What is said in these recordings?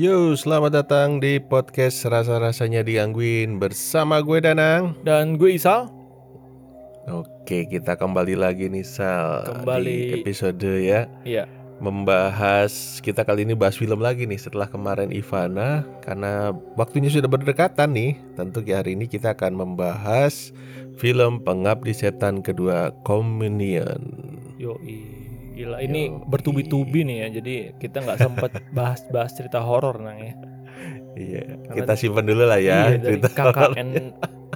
Yo, selamat datang di podcast Rasa-rasanya digangguin bersama gue Danang. Dan gue Isal. Oke, kita kembali lagi nih Sal Kembali. di episode ya. Iya. Membahas kita kali ini bahas film lagi nih setelah kemarin Ivana karena waktunya sudah berdekatan nih. Tentu ya hari ini kita akan membahas film Pengabdi Setan kedua Communion. Yo, gila. Ini bertubi-tubi nih ya. Jadi kita nggak sempet bahas-bahas cerita horor nang ya. Iya, Karena- kita simpan dulu lah ya Iya, cerita KKN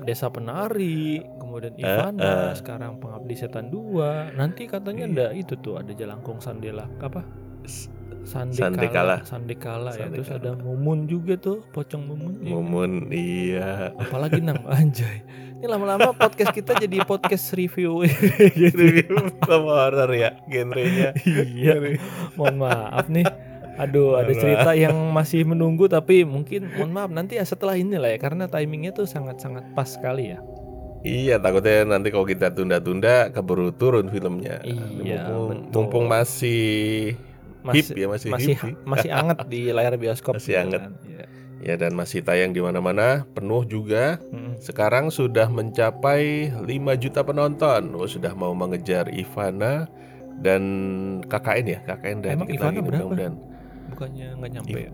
Desa Penari, kemudian eh. Ivana, sekarang Pengabdi Setan 2. Nanti katanya Iya. ada itu tuh, ada Jalangkung Sandela apa? Sandekala. Sandekala. Sandekala ya. Terus ada Mumun juga tuh, Pocong Mumun. ya kan? Mumun, iya. Apalagi nang anjay. Ini lama-lama podcast kita jadi podcast review gitu. Review film horor ya genrenya. Iya. Mohon maaf nih. Aduh, ada cerita yang masih menunggu tapi mungkin mohon maaf nanti ya setelah ini lah ya karena timingnya tuh sangat-sangat pas sekali ya. Iya takutnya nanti kalau kita tunda-tunda keburu turun filmnya. Iya, mumpung, betul. mumpung masih hip Masih ya masih, masih hip sih. masih anget di layar bioskop. Masih anget. kan. Iya. ya dan masih tayang di mana-mana penuh juga. Mm. Sekarang sudah mencapai 5 juta penonton. Oh, sudah mau mengejar Ivana dan KKN ya KKN dan Emang kita Ivana lagi berapa? mudah-mudahan. Bukannya nggak nyampe ya?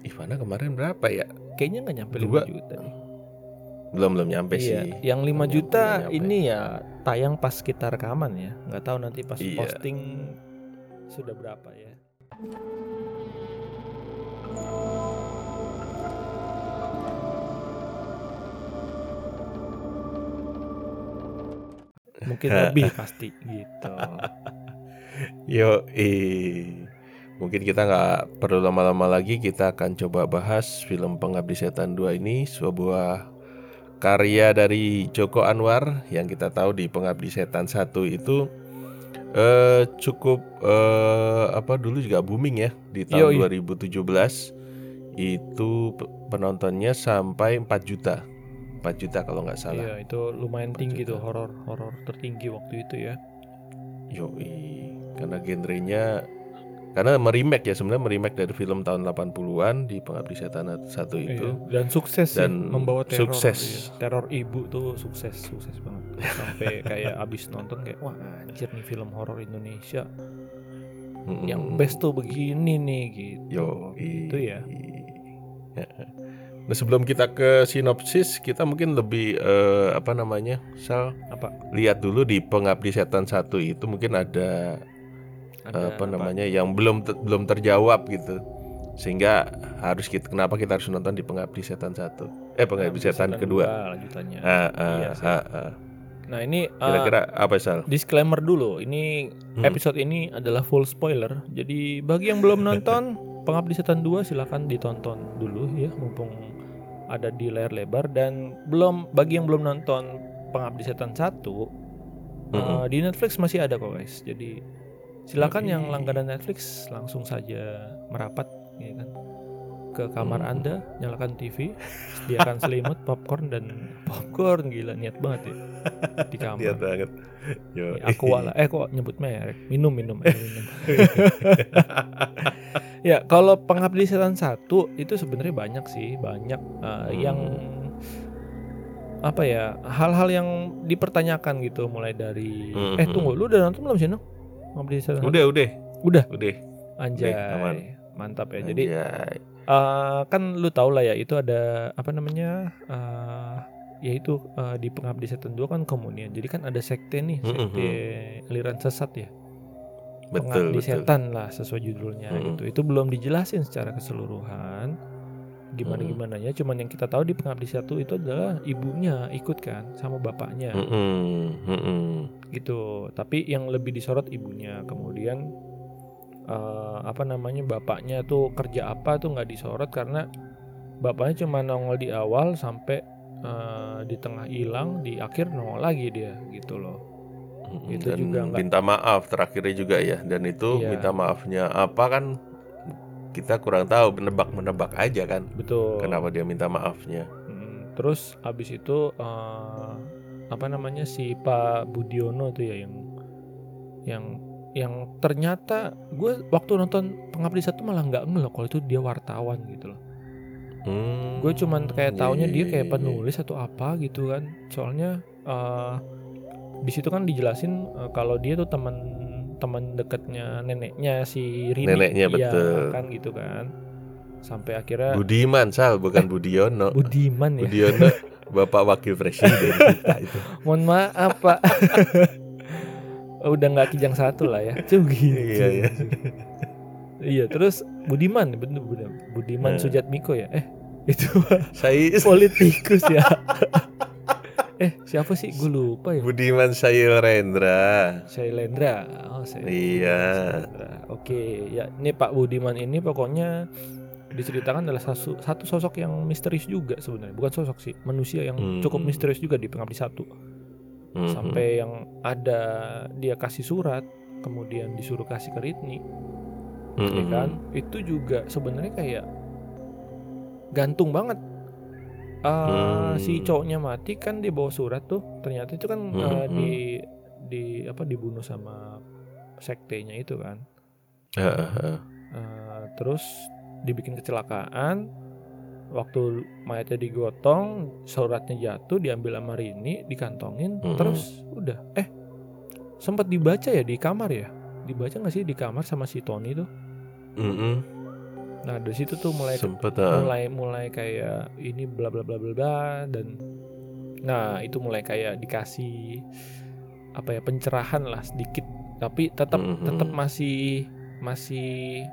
Ivana kemarin berapa ya? Kayaknya nggak nyampe Dua. 5 juta. nih. Belum belum nyampe Iya, sih. yang 5 Belum juta ini ya tayang pas kita rekaman ya. Nggak tahu nanti pas Iya. posting sudah berapa ya. Mungkin lebih pasti gitu. Yo, mungkin kita nggak perlu lama-lama lagi. Kita akan coba bahas film Pengabdi Setan 2 ini sebuah karya dari Joko Anwar yang kita tahu di Pengabdi Setan 1 itu eh cukup eh apa dulu juga booming ya di tahun Yoi. 2017 itu pe- penontonnya sampai 4 juta 4 juta kalau nggak salah Iya, itu lumayan tinggi juta. tuh horor horor tertinggi waktu itu ya. Yoi, karena genrenya karena meremake ya sebenarnya meremake dari film tahun 80-an di Pengabdi Setan satu itu. Iya, Dan sukses sih, Dan membawa teror. sukses. iya. Teror ibu tuh sukses, sukses banget. Sampai kayak abis nonton kayak wah anjir nih film horor Indonesia Mm-mm. yang best tuh begini nih gitu. Yo, Itu ya. Nah sebelum kita ke sinopsis kita mungkin lebih eh, apa namanya Sal Apa? lihat dulu di Pengabdi Setan satu itu mungkin ada, Ada apa namanya yang belum te- belum terjawab gitu sehingga harus kita kenapa kita harus nonton di Pengabdi Setan satu eh Pengabdi Setan kedua lanjutannya. Ah, ah, Iya ah, ah. Nah, ini uh, Kira-kira apa Sal? disclaimer dulu. Ini Hmm. episode ini adalah full spoiler. Jadi bagi yang belum nonton Pengabdi Setan 2 silahkan ditonton dulu ya mumpung ada di layar lebar dan belum bagi yang belum nonton Pengabdi Setan 1 Mm-mm. uh, di Netflix masih ada kok guys. Jadi silakan yang langganan Netflix langsung saja merapat ya kan ke kamar Hmm. Anda, nyalakan TV, sediakan selimut, popcorn dan popcorn gila niat banget ya di kamar. Lihat banget. Yo. Aqua lah. Eh kok nyebut merek? Minum minum. air minum. ya kalau pengabdi setan satu itu sebenarnya banyak sih banyak uh, yang apa ya hal-hal yang dipertanyakan gitu mulai dari eh Mhm. tunggu lu udah nonton belum sih? Setan satu? Udah, udah. Udah? Udah. anjay Udah, aman. mantap ya jadi Anjay. uh, kan lu tau lah ya itu ada apa namanya uh, yaitu uh, di pengabdi setan 2 kan komunian jadi kan ada sekte nih sekte aliran sesat ya betul, pengabdi betul. setan lah sesuai judulnya Mm-mm. gitu. Itu belum dijelasin secara keseluruhan gimana gimana ya. Cuman yang kita tahu di pengabdi satu itu adalah ibunya ikut kan sama bapaknya Mm-mm, mm-mm. gitu. Tapi yang lebih disorot ibunya. Kemudian eh, apa namanya bapaknya tuh kerja apa tuh nggak disorot karena bapaknya cuma nongol di awal sampai eh, di tengah hilang, di akhir nongol lagi dia gitu loh. Itu dan juga minta maaf terakhirnya juga ya dan itu Iya. minta maafnya apa kan kita kurang tahu menebak-menebak aja kan Betul. kenapa dia minta maafnya Mm, terus abis itu eh, apa namanya si Pak Budiono tuh ya yang yang yang ternyata gue waktu nonton pengabdi satu malah nggak ngeh loh kalau itu dia wartawan gitu loh Hmm, gue cuman kayak iya, taunya iya, dia iya, kayak iya. penulis atau apa gitu kan soalnya eh di situ kan dijelasin eh, kalau dia tuh teman teman dekatnya neneknya si Rini Neneknya, Iya, betul. kan gitu kan sampai akhirnya Budiman Sal bukan Budiono. Budiman ya Budiono Bapak Wakil Presiden kita itu. mohon maaf pak udah nggak kijang satu lah ya gitu. Iya, iya. iya terus Budiman bener Budiman Budiman Nah. Sujatmiko ya eh itu Saya politikus ya eh siapa sih gue lupa ya Budiman Sayil Rendra. Shailendra oh Shailendra. Iya. Oke ya ini Pak Budiman ini pokoknya diceritakan adalah satu, satu sosok yang misterius juga sebenarnya bukan sosok sih manusia yang Hmm. cukup misterius juga di pengabdi satu Mhm. sampai yang ada dia kasih surat kemudian disuruh kasih ke Ritni Mhm. ya kan itu juga sebenarnya kayak gantung banget Eh, Hmm. si cowoknya mati kan dia bawa surat tuh ternyata itu kan Hmm, di di apa dibunuh sama sektenya itu kan Heeh, heeh. Eh, terus dibikin kecelakaan waktu mayatnya digotong suratnya jatuh diambil sama Rini dikantongin Mm-mm. terus udah eh sempat dibaca ya di kamar ya dibaca nggak sih di kamar sama si Tony tuh Mhm. Nah dari situ tuh mulai Sempet heeh. mulai mulai kayak ini bla bla bla bla bla dan nah itu mulai kayak dikasih apa ya pencerahan lah sedikit tapi tetap Mhm. tetap masih masih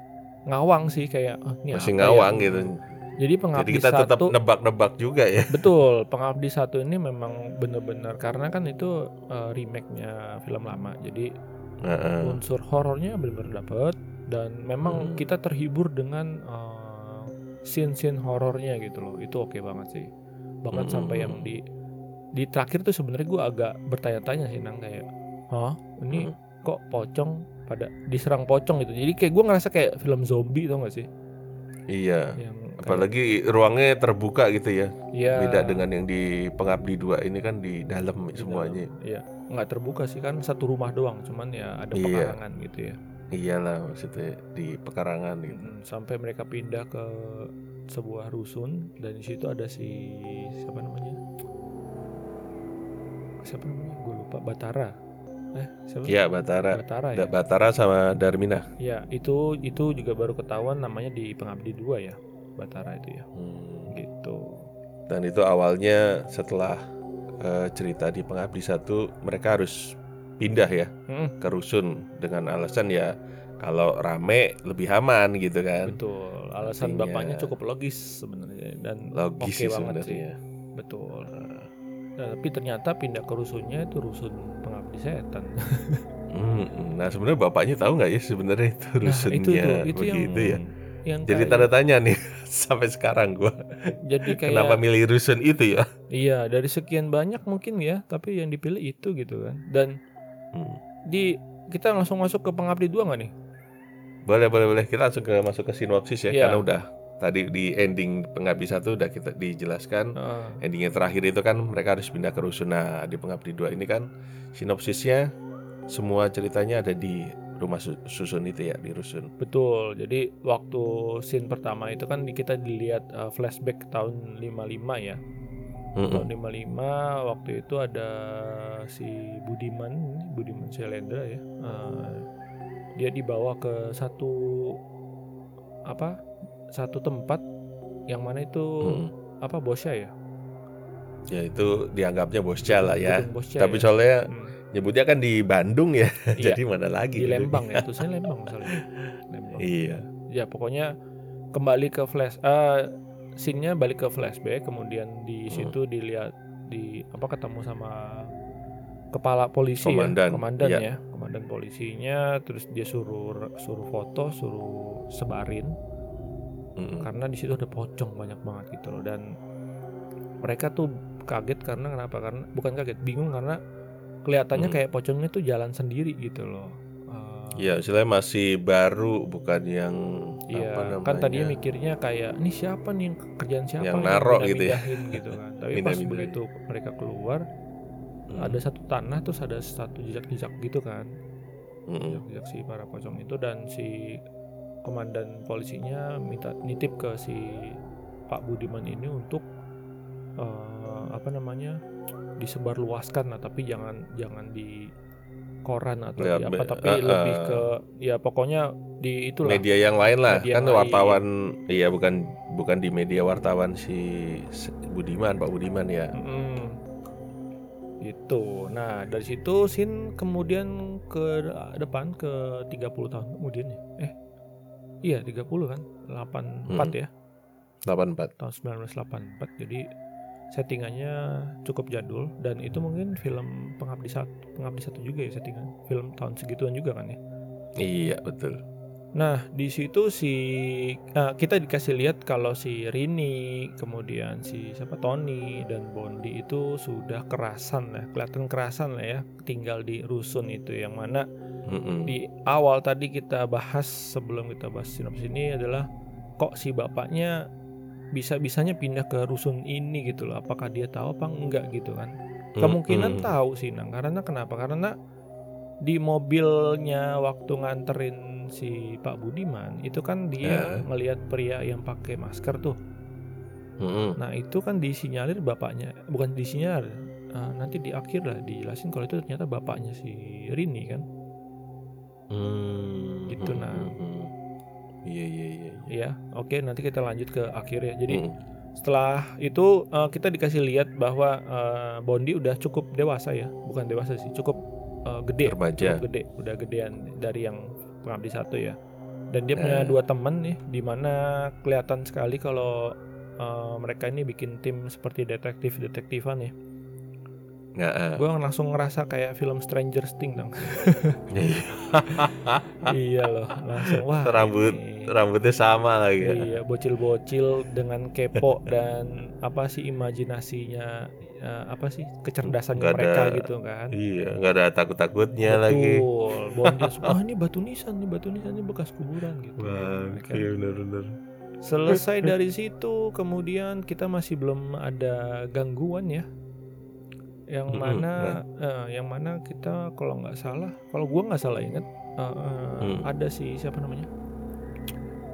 ngawang sih kayak "Ah, ini masih ya?" ngawang gitu. jadi Jadi pengabdi kita tetap satu nebak-nebak juga ya. betul pengabdi satu ini memang bener-bener karena kan itu eh, remake-nya film lama jadi Heeh. unsur horornya benar-benar dapet dan memang Hmm. kita terhibur dengan uh, scene-scene horornya gitu loh itu oke banget sih bahkan Hmm. sampai yang di di terakhir tuh sebenarnya gue agak bertanya-tanya sih nang kayak hah ini Hmm. kok pocong pada diserang pocong gitu jadi kayak gue ngerasa kayak film zombie tau gak sih Iya. yang kayak- Apalagi ruangnya terbuka gitu ya. Iya, Beda dengan yang di Pengabdi 2 ini kan di dalam di semuanya. dalam. iya nggak terbuka sih kan satu rumah doang cuman ya ada Iya. pekarangan gitu ya Iyalah maksudnya di pekarangan gitu. Mm, sampai mereka pindah ke sebuah rusun dan di situ ada si siapa namanya siapa namanya gue lupa Batara eh siapa Iya Batara. Batara ya Batara sama Darmina. ya itu itu juga baru ketahuan namanya di Pengabdi 2 ya Batara itu ya Hmm. gitu Dan itu awalnya setelah eh, cerita di Pengabdi satu mereka harus pindah ya Mm, ke rusun dengan alasan ya kalau rame lebih aman gitu kan. betul alasan Artinya- bapaknya cukup logis sebenarnya dan Logis oke sih banget sih sebenarnya. betul Nah, tapi ternyata pindah ke rusunnya itu rusun pengabdi setan Hmm, Nah sebenarnya bapaknya tahu nggak ya sebenarnya itu Nah, rusunnya itu tuh, itu yang begitu ya. yang Jadi kayak- tanda tanya nih sampai sekarang gua jadi kayak kenapa milih rusun itu ya? iya dari sekian banyak mungkin ya tapi yang dipilih itu gitu kan dan Hmm. Di kita langsung masuk ke pengabdi dua nggak nih Boleh boleh boleh kita langsung ke masuk ke sinopsis ya Iya. karena udah tadi di ending pengabdi satu udah kita dijelaskan Heeh. endingnya terakhir itu kan mereka harus pindah ke rusun. Nah di pengabdi dua ini kan sinopsisnya semua ceritanya ada di rumah su- susun itu ya di rusun. betul jadi waktu scene pertama itu kan kita dilihat uh, flashback tahun 55 ya Mm-mm. tahun 55 waktu itu ada si Budiman Budiman Shelendra ya Uh, dia dibawa ke satu apa satu tempat yang mana itu Mm. apa bosnya ya Ya itu dianggapnya bosca lah ya. Bosca Tapi ya. soalnya Hmm. nyebutnya kan di Bandung ya, Iya, jadi mana lagi? di gitu. Lembang ya terusnya Lembang misalnya Lembang Iya. ya pokoknya kembali ke flash eh scene-nya balik ke flashback kemudian di Hmm. situ dilihat di apa ketemu sama kepala polisi Komandan, ya komandan iya. ya komandan polisinya terus dia suruh suruh foto suruh sebarin Mm-mm. karena di situ ada pocong banyak banget gitu loh dan mereka tuh kaget karena kenapa karena bukan kaget bingung karena kelihatannya Hmm. kayak pocongnya tuh jalan sendiri gitu loh Iya, istilahnya masih baru, bukan yang Iya, apa namanya? kan tadinya mikirnya kayak ini siapa nih yang kerjaan siapa Yang nih naro gitu ya. gitu kan. Tapi pas Mindah-mindahin. begitu mereka keluar Hmm. ada satu tanah terus ada satu jejak-jejak gitu kan. Mm-mm. jejak-jejak si para pocong itu dan si komandan polisinya minta nitip ke si Pak Budiman ini untuk eh, apa namanya disebarluaskan lah tapi jangan jangan di koran atau Ya, di apa tapi eh, lebih eh. ke ya pokoknya di itulah media yang lain lah Media kan lain. wartawan iya bukan bukan di media wartawan si si Budiman Pak Budiman ya Mm. Itu. Nah, dari situ Sin kemudian ke depan ke 30 tahun kemudian ya. Eh. Iya, 30 kan? 84 Hmm. ya. 84 Tahun 1984. Jadi settingannya cukup jadul dan itu mungkin film Pengabdi satu, Pengabdi satu juga ya settingan. Film tahun segituan juga kan ya. iya betul Nah, di situ si nah, kita dikasih lihat kalau si Rini, kemudian si siapa Tony dan Bondi itu sudah kerasan lah, kelihatan kerasan lah ya, tinggal di rusun itu yang mana Mm-mm. di awal tadi kita bahas sebelum kita bahas sinopsis ini adalah kok si bapaknya bisa-bisanya pindah ke rusun ini gitu loh. Apakah dia tahu apa enggak gitu kan? Kemungkinan Mm-mm. tahu sih Nang. Karena kenapa? Karena di mobilnya waktu nganterin si Pak Budiman itu kan dia Ya. ngelihat pria yang pakai masker tuh. Mm-mm. Nah itu kan disinyalir bapaknya, bukan disinyalir. eh, nanti di akhir lah dijelasin kalau itu ternyata bapaknya si Rini kan. Hmm. Gitu, nah. Mm-mm. iya iya iya Ya, oke nanti kita lanjut ke akhir ya. Jadi Mm-mm. setelah itu eh, kita dikasih lihat bahwa eh, Bondi udah cukup dewasa ya, bukan dewasa sih, cukup eh, gede. remaja cukup gede udah gedean dari yang pengabdi satu ya dan dia punya Eh. dua temen nih di mana kelihatan sekali kalau eh, mereka ini bikin tim seperti detektif detektifan ya nggak ah. gue langsung ngerasa kayak film Stranger Things dong iya loh langsung wah Rambut ini- rambutnya sama lagi ya. iya bocil-bocil dengan kepo dan apa sih imajinasinya eh, apa sih kecerdasannya Nggak mereka ada- gitu kan iya nggak ada takut takutnya lagi Betul. Bondi langsung, wah ini batu nisan nih batu nisan ini bekas kuburan gitu. Mereka- iya benar-benar. Selesai dari situ, kemudian kita masih belum ada gangguan ya. Yang Mm-mm, mana, eh, yang mana kita kalau nggak salah, kalau gua nggak salah ingat, eh, eh, Hmm. ada si siapa namanya,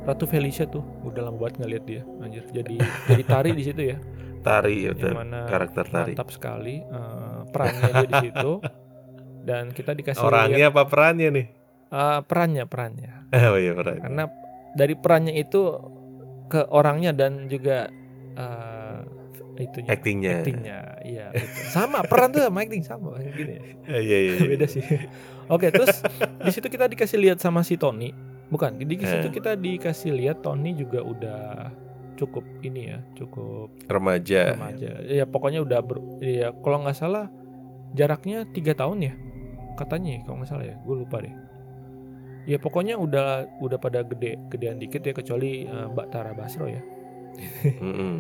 Ratu Felicia tuh, udah lama banget nggak lihat dia, anjir. Jadi jadi tari di situ ya, Tari ya yang betul. mana Karakter tari. mantap sekali eh, perannya dia di situ. Dan kita dikasih lihat Orangnya apa perannya nih? eh, perannya, perannya. Oh iya perannya. karena dari perannya itu ke orangnya dan juga itunya Actingnya. actingnya iya betul. sama peran tuh sama acting sama gini Eh, Iya iya. iya. beda sih oke terus di situ kita dikasih lihat sama si Tony bukan di situ Eh. kita dikasih lihat Tony juga udah cukup ini ya cukup Remaja. remaja ya pokoknya udah ber, ya kalau nggak salah jaraknya tiga tahun ya katanya ya, kalau nggak salah ya gue lupa deh ya pokoknya udah udah pada gede gedean dikit ya kecuali eh, Mbak Tara Basro ya Mm-mm.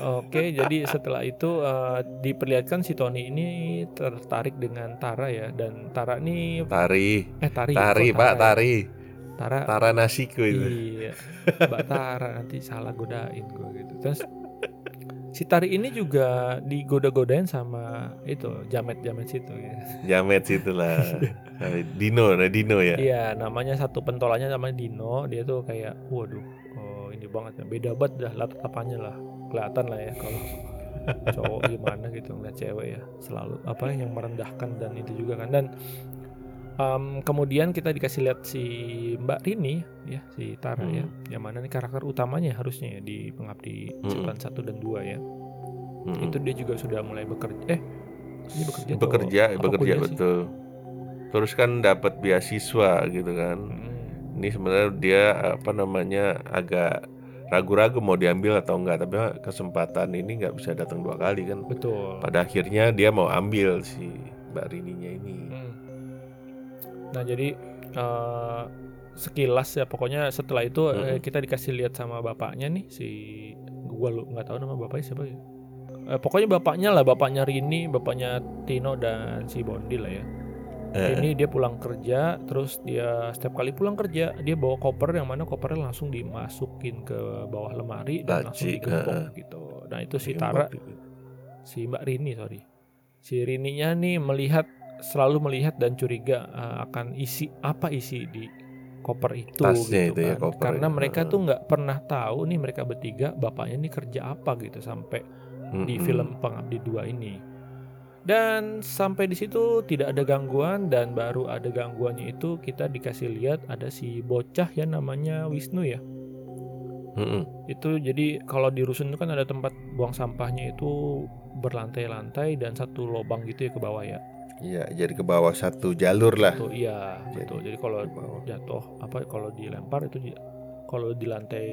oke jadi setelah itu eh, diperlihatkan si Tony ini tertarik dengan Tara ya dan Tara ini Tari. eh Tari Tari Pak ya? Tari. Tara Tara nasiku itu. Iya, Mbak Tara nanti salah godain gue gitu. Terus si Tari ini juga digoda-godain sama itu jamet-jamet situ ya. Jamet situ lah. Dino, nah Dino ya. Iya, namanya satu pentolannya namanya Dino. Dia tuh kayak, waduh, banget ya. Beda banget dah latar tapannya lah. Kelihatan lah ya kalau cowok gimana gitu ngeliat cewek ya. Selalu apa yang merendahkan dan itu juga kan. Dan em, kemudian kita dikasih lihat si Mbak Rini ya, si Tara ya. Hmm. Yang mana nih karakter utamanya harusnya ya di Pengabdi Hmm. 1 dan 2 ya. Mm-mm. Itu dia juga sudah mulai bekerja. Eh, dia bekerja atau bekerja, apa bekerja kuliah sih? betul. Terus kan dapat beasiswa gitu kan. Hmm. Ini sebenarnya dia apa namanya agak ragu-ragu mau diambil atau enggak, tapi kesempatan ini nggak bisa datang dua kali kan. Betul. Pada akhirnya dia mau ambil si Mbak Rininya ini. Hmm. Nah jadi eh, sekilas ya pokoknya setelah itu eh, Mm-mm. kita dikasih lihat sama bapaknya nih si gua lu nggak tahu nama bapaknya siapa ya. Eh, pokoknya bapaknya lah bapaknya Rini, bapaknya Tino dan si Bondi lah ya. Eh, Ini dia pulang kerja, terus dia setiap kali pulang kerja dia bawa koper yang mana kopernya langsung dimasukin ke bawah lemari dan langsung Laci, digembok gitu. Nah itu si digembok Tara gitu. si Mbak Rini sorry si Rininya nih melihat selalu melihat dan curiga eh, akan isi apa isi di koper itu Tasnya gitu itu ya, kan. koper Karena itu, mereka heeh. tuh nggak pernah tahu nih mereka bertiga bapaknya ini kerja apa gitu sampai di Mm-mm. film Pengabdi 2 ini. Dan sampai di situ tidak ada gangguan dan baru ada gangguannya itu kita dikasih lihat ada si bocah ya namanya Wisnu ya. Mm-mm. Itu jadi kalau di rusun itu kan ada tempat buang sampahnya itu berlantai-lantai dan satu lubang gitu ya ke bawah ya. Iya, jadi ke bawah satu jalur lah. Tuh iya, Jadi, betul. Jadi kalau jatuh apa kalau dilempar itu kalau di lantai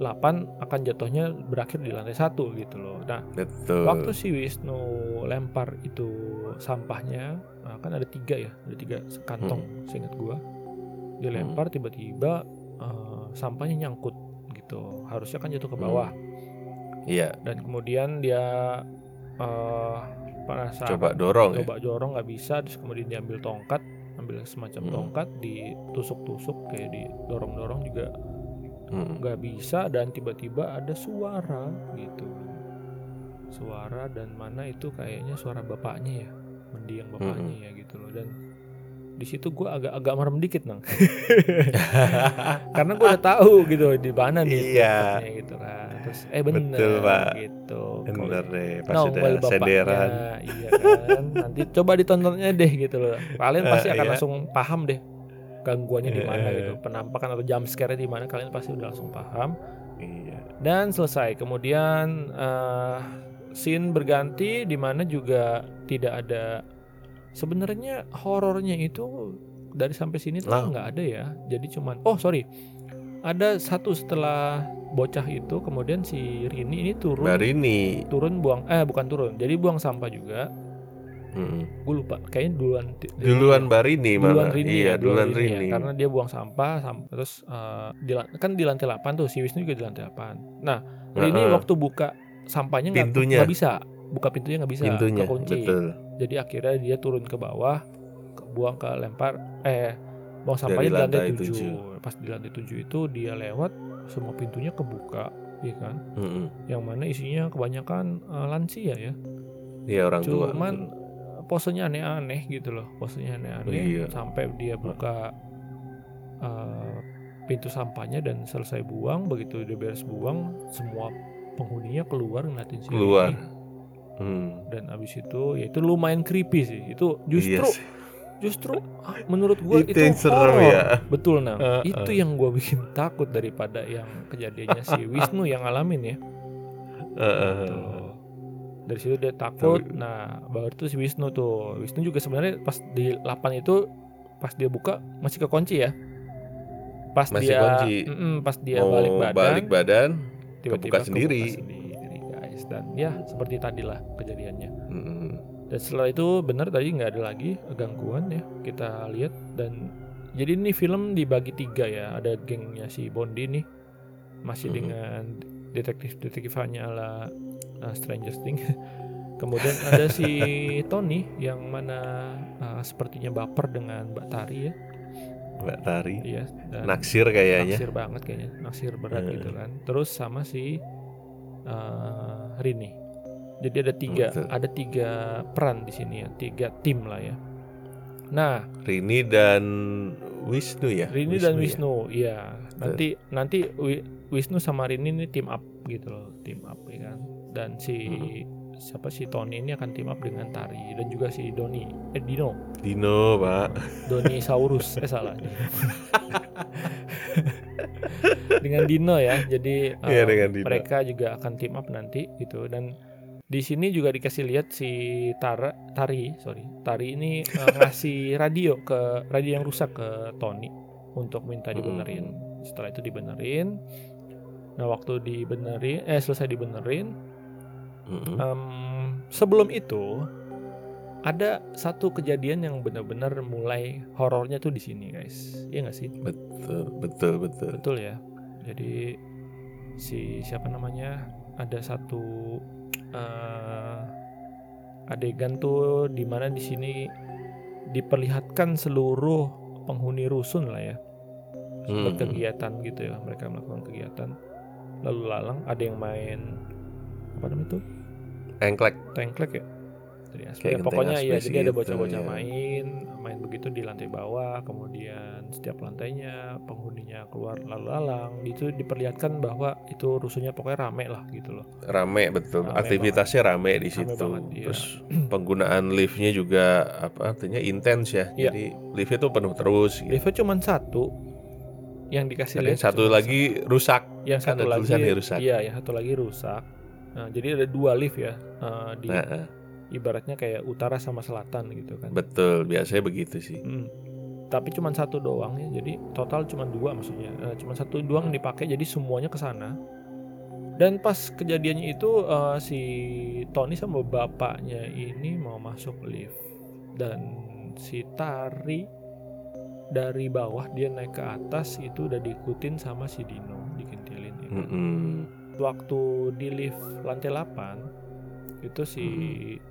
8 akan jatuhnya berakhir di lantai satu gitu loh. Nah, Betul. waktu si Wisnu lempar itu sampahnya nah, kan ada tiga ya ada tiga kantong seingat gua dia lempar tiba-tiba eh, sampahnya nyangkut gitu harusnya kan jatuh ke bawah Iya, dan kemudian dia eh penasaran coba dorong ya. coba jorong nggak bisa terus kemudian diambil tongkat ambil semacam Hmm. tongkat ditusuk-tusuk kayak didorong-dorong juga Mm-mm. nggak bisa dan tiba-tiba ada suara gitu suara dan mana itu kayaknya suara bapaknya ya mendiang bapaknya ya gitu loh dan di situ gue agak agak merem dikit nang karena gue udah tahu gitu di mana nih Iya. gitu kan terus eh bener Betul, Pak. gitu Bener deh, pas bapaknya senderan. iya kan nanti coba ditontonnya deh gitu loh kalian pasti Eh, akan iya. langsung paham deh gangguannya di mana Eh. gitu penampakan atau jump scare di mana kalian pasti udah langsung paham Iya. dan selesai kemudian eh, scene berganti di mana juga tidak ada sebenarnya horornya itu dari sampai sini tuh Lah. nggak ada ya jadi cuman oh sorry ada satu setelah bocah itu kemudian si Rini ini turun Mbak Rini. turun buang eh bukan turun jadi buang sampah juga Mm-mm. gue lupa kayaknya duluan Duluan Mbak Rini duluan malah. Rini iya, ya, duluan Rini ya, Rini. karena dia buang sampah sam- terus eh, di kan di lantai 8 tuh si Wisnu juga di lantai 8 nah Rini Heeh. waktu buka sampahnya nggak bisa buka pintunya nggak bisa Pintunya, kekunci betul. jadi akhirnya dia turun ke bawah ke- buang ke lempar eh buang Dari sampahnya di lantai lantai 7 pas di lantai 7 itu dia lewat semua pintunya kebuka iya kan Mm-mm. yang mana isinya kebanyakan eh, lansia ya Iya orang tua. cuman posenya aneh-aneh gitu loh posenya aneh-aneh Iya. sampai dia buka eh, pintu sampahnya dan selesai buang begitu dia beres buang semua penghuninya keluar ngeliatin si Keluar. Hmm. dan abis itu ya itu lumayan creepy sih itu justru Iya sih. justru ah, menurut gua Itu itu, horor. ya. betul nah Heeh. itu yang gua bikin takut daripada yang kejadiannya si Wisnu yang ngalamin ya Heeh. Tuh. Dari situ dia takut nah baru tuh si Wisnu tuh Wisnu juga sebenarnya pas di 8 itu pas dia buka masih kekunci ya pas Masih dia kunci. Mm-mm, pas dia Mau balik badan balik badan. tiba-tiba kebuka sendiri. sendiri, guys dan ya seperti tadilah kejadiannya Mm-mm. dan setelah itu benar tadi nggak ada lagi gangguan ya kita lihat dan jadi ini film dibagi tiga ya ada gengnya si Bondi nih masih Mhm. dengan detektif detektifannya ala uh, Stranger Things kemudian ada si Tony yang mana uh, sepertinya baper dengan Mbak Tari ya Mbak Tari. iya dan Naksir kayaknya. naksir banget kayaknya naksir berat Eh. gitu kan terus sama si uh, Rini jadi ada tiga Betul. ada tiga peran di sini ya tiga tim lah ya nah Rini dan Wisnu ya. Rini dan ya? Wisnu iya nanti nanti Wi- Wisnu sama Rini ini tim up gitu loh tim up ya kan dan si Hmm. siapa si Tony ini akan tim up dengan Tari dan juga si Doni. Eh Dino. Dino pak. Doni Saurus eh salah. Dengan Dino ya jadi dengan Dino. mereka juga akan team up nanti gitu. Dan di sini juga dikasih lihat si Tara Tari sorry Tari ini eh, ngasih radio ke radio yang rusak ke Tony untuk minta dibenerin. Setelah itu dibenerin. Nah waktu dibenerin eh selesai dibenerin Em, sebelum itu ada satu kejadian yang benar-benar mulai horornya tuh di sini guys. Iya nggak sih? Betul betul betul. Betul ya. Jadi si siapa namanya? Ada satu eh, adegan tuh di mana di sini diperlihatkan seluruh penghuni rusun lah ya. Berkegiatan gitu ya. Mereka melakukan kegiatan. Lalu lalang ada yang main apa namanya itu Engklek. tengklek ya. Kayak Ya, pokoknya ya jadi ada gitu, bocah-bocah ya. main, main begitu di lantai bawah, kemudian setiap lantainya penghuninya keluar lalu lalang, itu diperlihatkan bahwa itu rusuhnya pokoknya rame lah gitu loh. Rame betul. Rame Aktivitasnya rame di Rame situ. banget, iya. Terus penggunaan liftnya juga apa artinya intens ya. Iya. Jadi liftnya tuh penuh terus gitu. Liftnya cuma satu yang dikasih lihat satu lagi rusak. satu. yang kan satu lagi rusak. iya yang satu lagi rusak. Nah, jadi ada dua lift ya eh, di Nah, ibaratnya kayak utara sama selatan gitu kan. betul. Biasanya begitu sih. Hmm. Tapi cuma satu doang ya, jadi total cuma dua maksudnya, Eh, cuma satu doang yang dipakai, jadi semuanya ke sana. Dan pas kejadiannya itu eh, si Tony sama bapaknya ini mau masuk lift dan si Tari dari bawah dia naik ke atas itu udah diikutin sama si Dino dikintilin. ya kan. Mm-mm. Waktu di lift lantai 8 itu si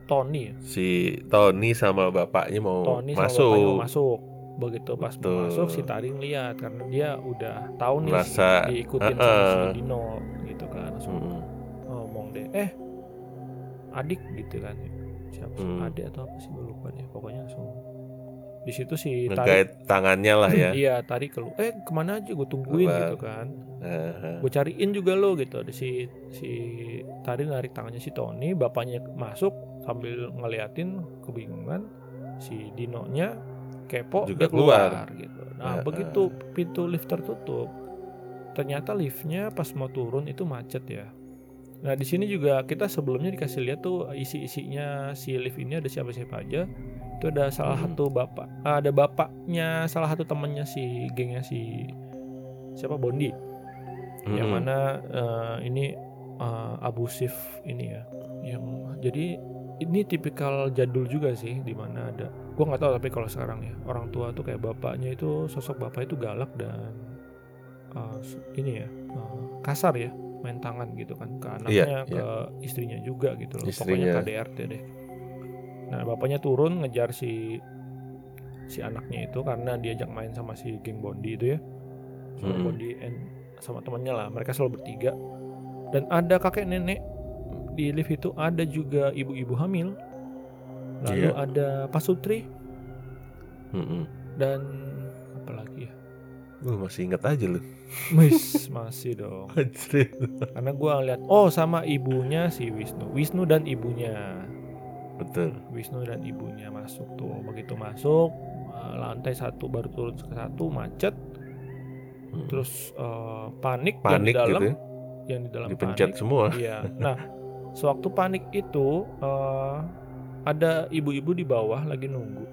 Tony ya, Si Tony sama bapaknya mau Tony sama masuk. bapaknya mau masuk. Begitu pas mau masuk si Tari ngeliat karena dia udah tahu nih Merasa, diikutin "Uh-uh." sama si Dino gitu kan. Langsung Mm-mm. ngomong deh, "Eh, adik gitu kan." Siapa sih? Hmm. Adik atau apa sih gue lupa deh. Pokoknya langsung di situ si Tari Ngegait tangannya lah ya. Iya, Tari keluar. Eh, ke mana aja gue tungguin Keluar. gitu kan. Heeh. Gue cariin juga lo gitu. Ada si si Tari narik tangannya si Tony, bapaknya masuk sambil ngeliatin kebingungan. Si Dinonya kepo Juga dia keluar, keluar. gitu. Nah, Heeh. begitu pintu lift tertutup, ternyata liftnya pas mau turun itu macet ya. Nah, di sini juga kita sebelumnya dikasih lihat tuh isi-isinya si lift ini ada siapa-siapa aja. Itu ada salah Hmm. satu bapak, ada bapaknya salah satu temannya si gengnya si siapa Bondi yang Mm-mm. mana eh, ini eh, abusif ini ya yang jadi ini tipikal jadul juga sih di mana ada gua nggak tahu tapi kalau sekarang ya orang tua tuh kayak bapaknya itu sosok bapak itu galak dan s- ini ya eh, kasar ya main tangan gitu kan ke anaknya Iya, ke istrinya juga gitu loh Istrinya. pokoknya KDRT deh nah bapaknya turun ngejar si si anaknya itu karena diajak main sama si geng Bondi itu ya sama Mm-mm. Bondi and sama temannya lah. Mereka selalu bertiga. Dan ada kakek nenek di lift itu ada juga ibu-ibu hamil. Lalu Iya. ada pasutri. Mm-mm. dan apa lagi ya? Lu masih inget aja lu. Wis, masih dong. Karena gua lihat oh sama ibunya si Wisnu. Wisnu dan ibunya. Betul. Wisnu dan ibunya masuk tuh. Begitu masuk eh, lantai satu baru turun ke satu macet Mm. terus eh, panik, panik yang di dalam gitu ya. yang di dalam Dipencet panik semua. Iya. Nah, sewaktu panik itu eh, ada ibu-ibu di bawah lagi nunggu.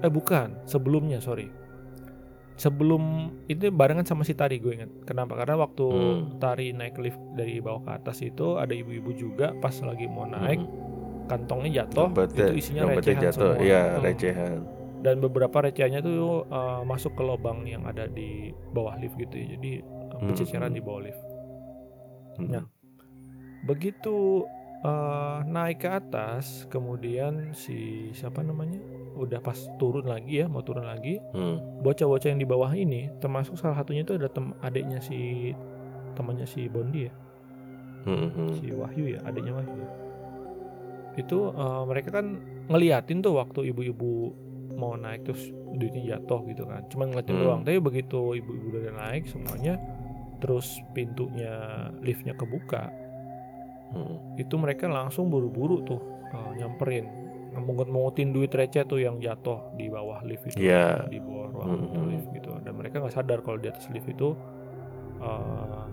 Eh bukan, sebelumnya sorry. Sebelum itu barengan sama si Tari gue ingat. Kenapa? Karena waktu Hmm. Tari naik lift dari bawah ke atas itu ada ibu-ibu juga pas lagi mau naik Mm. kantongnya jatuh itu isinya recehan jatuh. semua. Iya, Hmm. recehan. Dan beberapa recehannya tuh eh, masuk ke lubang yang ada di bawah lift gitu ya. Jadi eh, Hmm. berceceran di bawah lift. Mm. Nah. begitu eh, naik ke atas kemudian si siapa namanya udah pas turun lagi ya mau turun lagi Mm. bocah-bocah yang di bawah ini termasuk salah satunya itu ada tem adiknya si temannya si Bondi ya Mm-mm. si Wahyu ya adiknya Wahyu itu eh, mereka kan ngeliatin tuh waktu ibu-ibu mau naik terus duitnya jatuh gitu kan cuman ngeliatin Hmm. doang tapi begitu ibu-ibu udah naik semuanya terus pintunya liftnya kebuka Mm. itu mereka langsung buru-buru tuh uh, nyamperin mengut-mengutin duit receh tuh yang jatuh di bawah lift itu Iya. di bawah ruang Mhm. lift gitu dan mereka nggak sadar kalau di atas lift itu uh,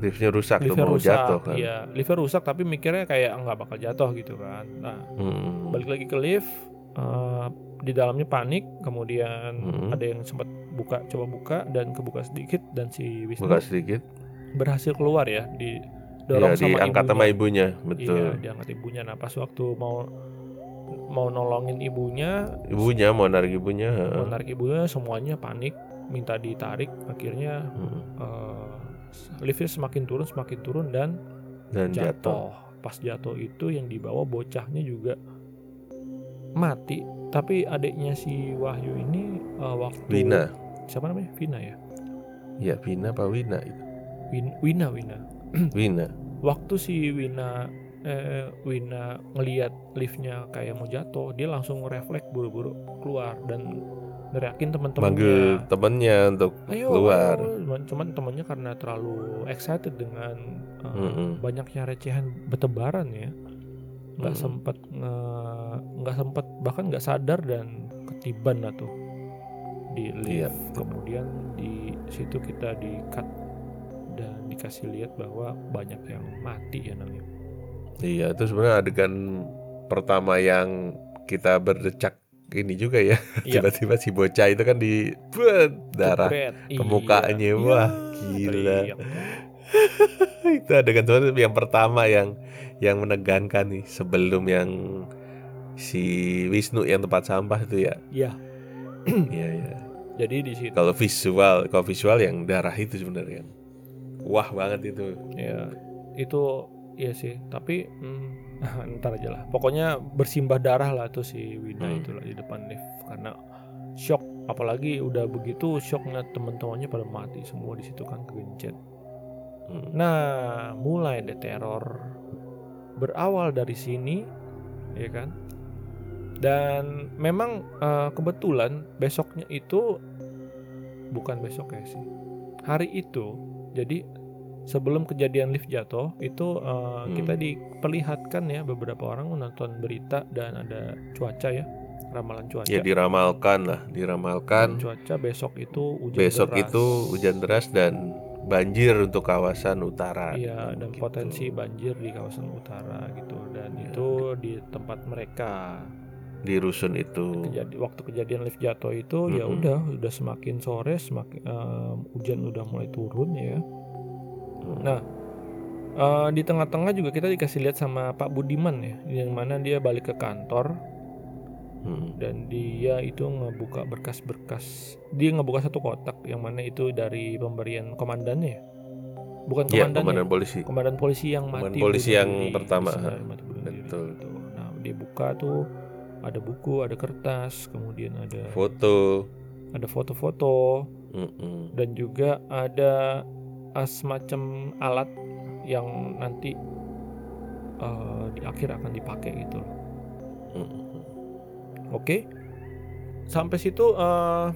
Liftnya rusak tuh liftnya mau rusak jatuh kan. iya liftnya rusak tapi mikirnya kayak nggak bakal jatuh gitu kan nah Mm. balik lagi ke lift uh, di dalamnya panik kemudian Mhm. ada yang sempat buka coba buka dan kebuka sedikit dan si Wisnu Buka sedikit. berhasil keluar ya di dorong Iya, sama diangkat ibunya. sama ibunya. Iya, Betul. diangkat ibunya. Nah, pas waktu mau mau nolongin ibunya, Ibunya mau narik ibunya. mau narik ibunya semuanya panik, minta ditarik. Akhirnya Mm. eh, liftnya semakin turun, semakin turun dan Dan jatuh. jatuh. Pas jatuh itu yang dibawa bocahnya juga mati. Tapi adiknya si Wahyu ini eh, waktu Wina. siapa namanya? Vina ya. Ya Vina apa Wina itu? Win- Wina Wina. Wina. Waktu si Wina eh, Wina ngelihat liftnya kayak mau jatuh dia langsung refleks buru-buru keluar dan neriakin manggil teman-temannya temennya untuk ayo keluar. ayo. Cuman- temennya karena terlalu excited dengan uh, Mm-mm. banyaknya recehan bertebaran ya nggak Mm. sempet nge- nggak sempet bahkan nggak sadar dan ketiban lah tuh di lift Iya. kemudian di situ kita di cut dan dikasih lihat bahwa banyak yang mati ya namanya Iya, itu sebenarnya adegan pertama yang kita berdecak ini juga ya. Iya. Tiba-tiba si bocah itu kan di buat darah Jebret. ke mukanya. Iya. Wah, Iya, gila. itu adegan yang pertama yang yang menegangkan nih sebelum yang si Wisnu yang tempat sampah itu ya. Iya. Iya, iya. jadi di situ Kalau visual, kalau visual yang darah itu sebenarnya. Wah banget itu. ya itu iya sih tapi hmm, ntar aja lah pokoknya bersimbah darah lah tuh si Wina Hmm. itu lah di depan lift karena shock apalagi udah begitu shocknya teman-temannya pada mati semua di situ kan kegencet Hmm. nah mulai deh teror berawal dari sini ya kan dan memang eh, kebetulan besoknya itu bukan besok ya sih hari itu jadi sebelum kejadian lift jatuh itu eh, Hmm. kita diperlihatkan ya beberapa orang menonton berita dan ada cuaca ya ramalan cuaca Ya diramalkan lah, Dan diramalkan cuaca besok itu hujan besok deras. itu hujan deras dan banjir untuk kawasan utara. Iya dan gitu. potensi banjir di kawasan utara gitu dan Ya. itu di tempat mereka di rusun itu. kejadi waktu kejadian lift jatuh itu ya Mm-mm. udah udah semakin sore semakin em, hujan udah mulai turun ya Hmm. Nah, eh, di tengah-tengah juga kita dikasih lihat sama Pak Budiman ya, yang mana dia balik ke kantor Hmm. dan dia itu ngebuka berkas-berkas. Dia ngebuka satu kotak yang mana itu dari pemberian komandannya ya. Bukan Iya, komandannya. komandan polisi. komandan polisi yang Komandan mati polisi yang diri, pertama, mati Betul. gitu. Nah, dia buka tuh ada buku, ada kertas, kemudian ada Foto. ada foto-foto Mm-mm. dan juga ada uh, semacam alat yang nanti uh, di akhir akan dipakai gitu. loh. Oke, sampai situ uh,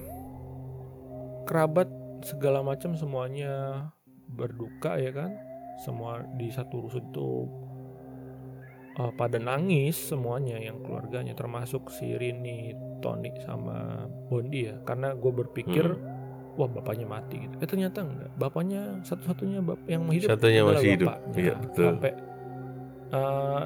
kerabat segala macam semuanya berduka ya kan, semua di satu rusun itu uh, pada nangis semuanya yang keluarganya termasuk si Rini, Tony sama Bondi ya, karena gue berpikir wah bapaknya mati gitu. Eh ternyata enggak. Bapaknya satu-satunya bap yang hidup Satunya masih hidup. Iya, betul. Sampai eh,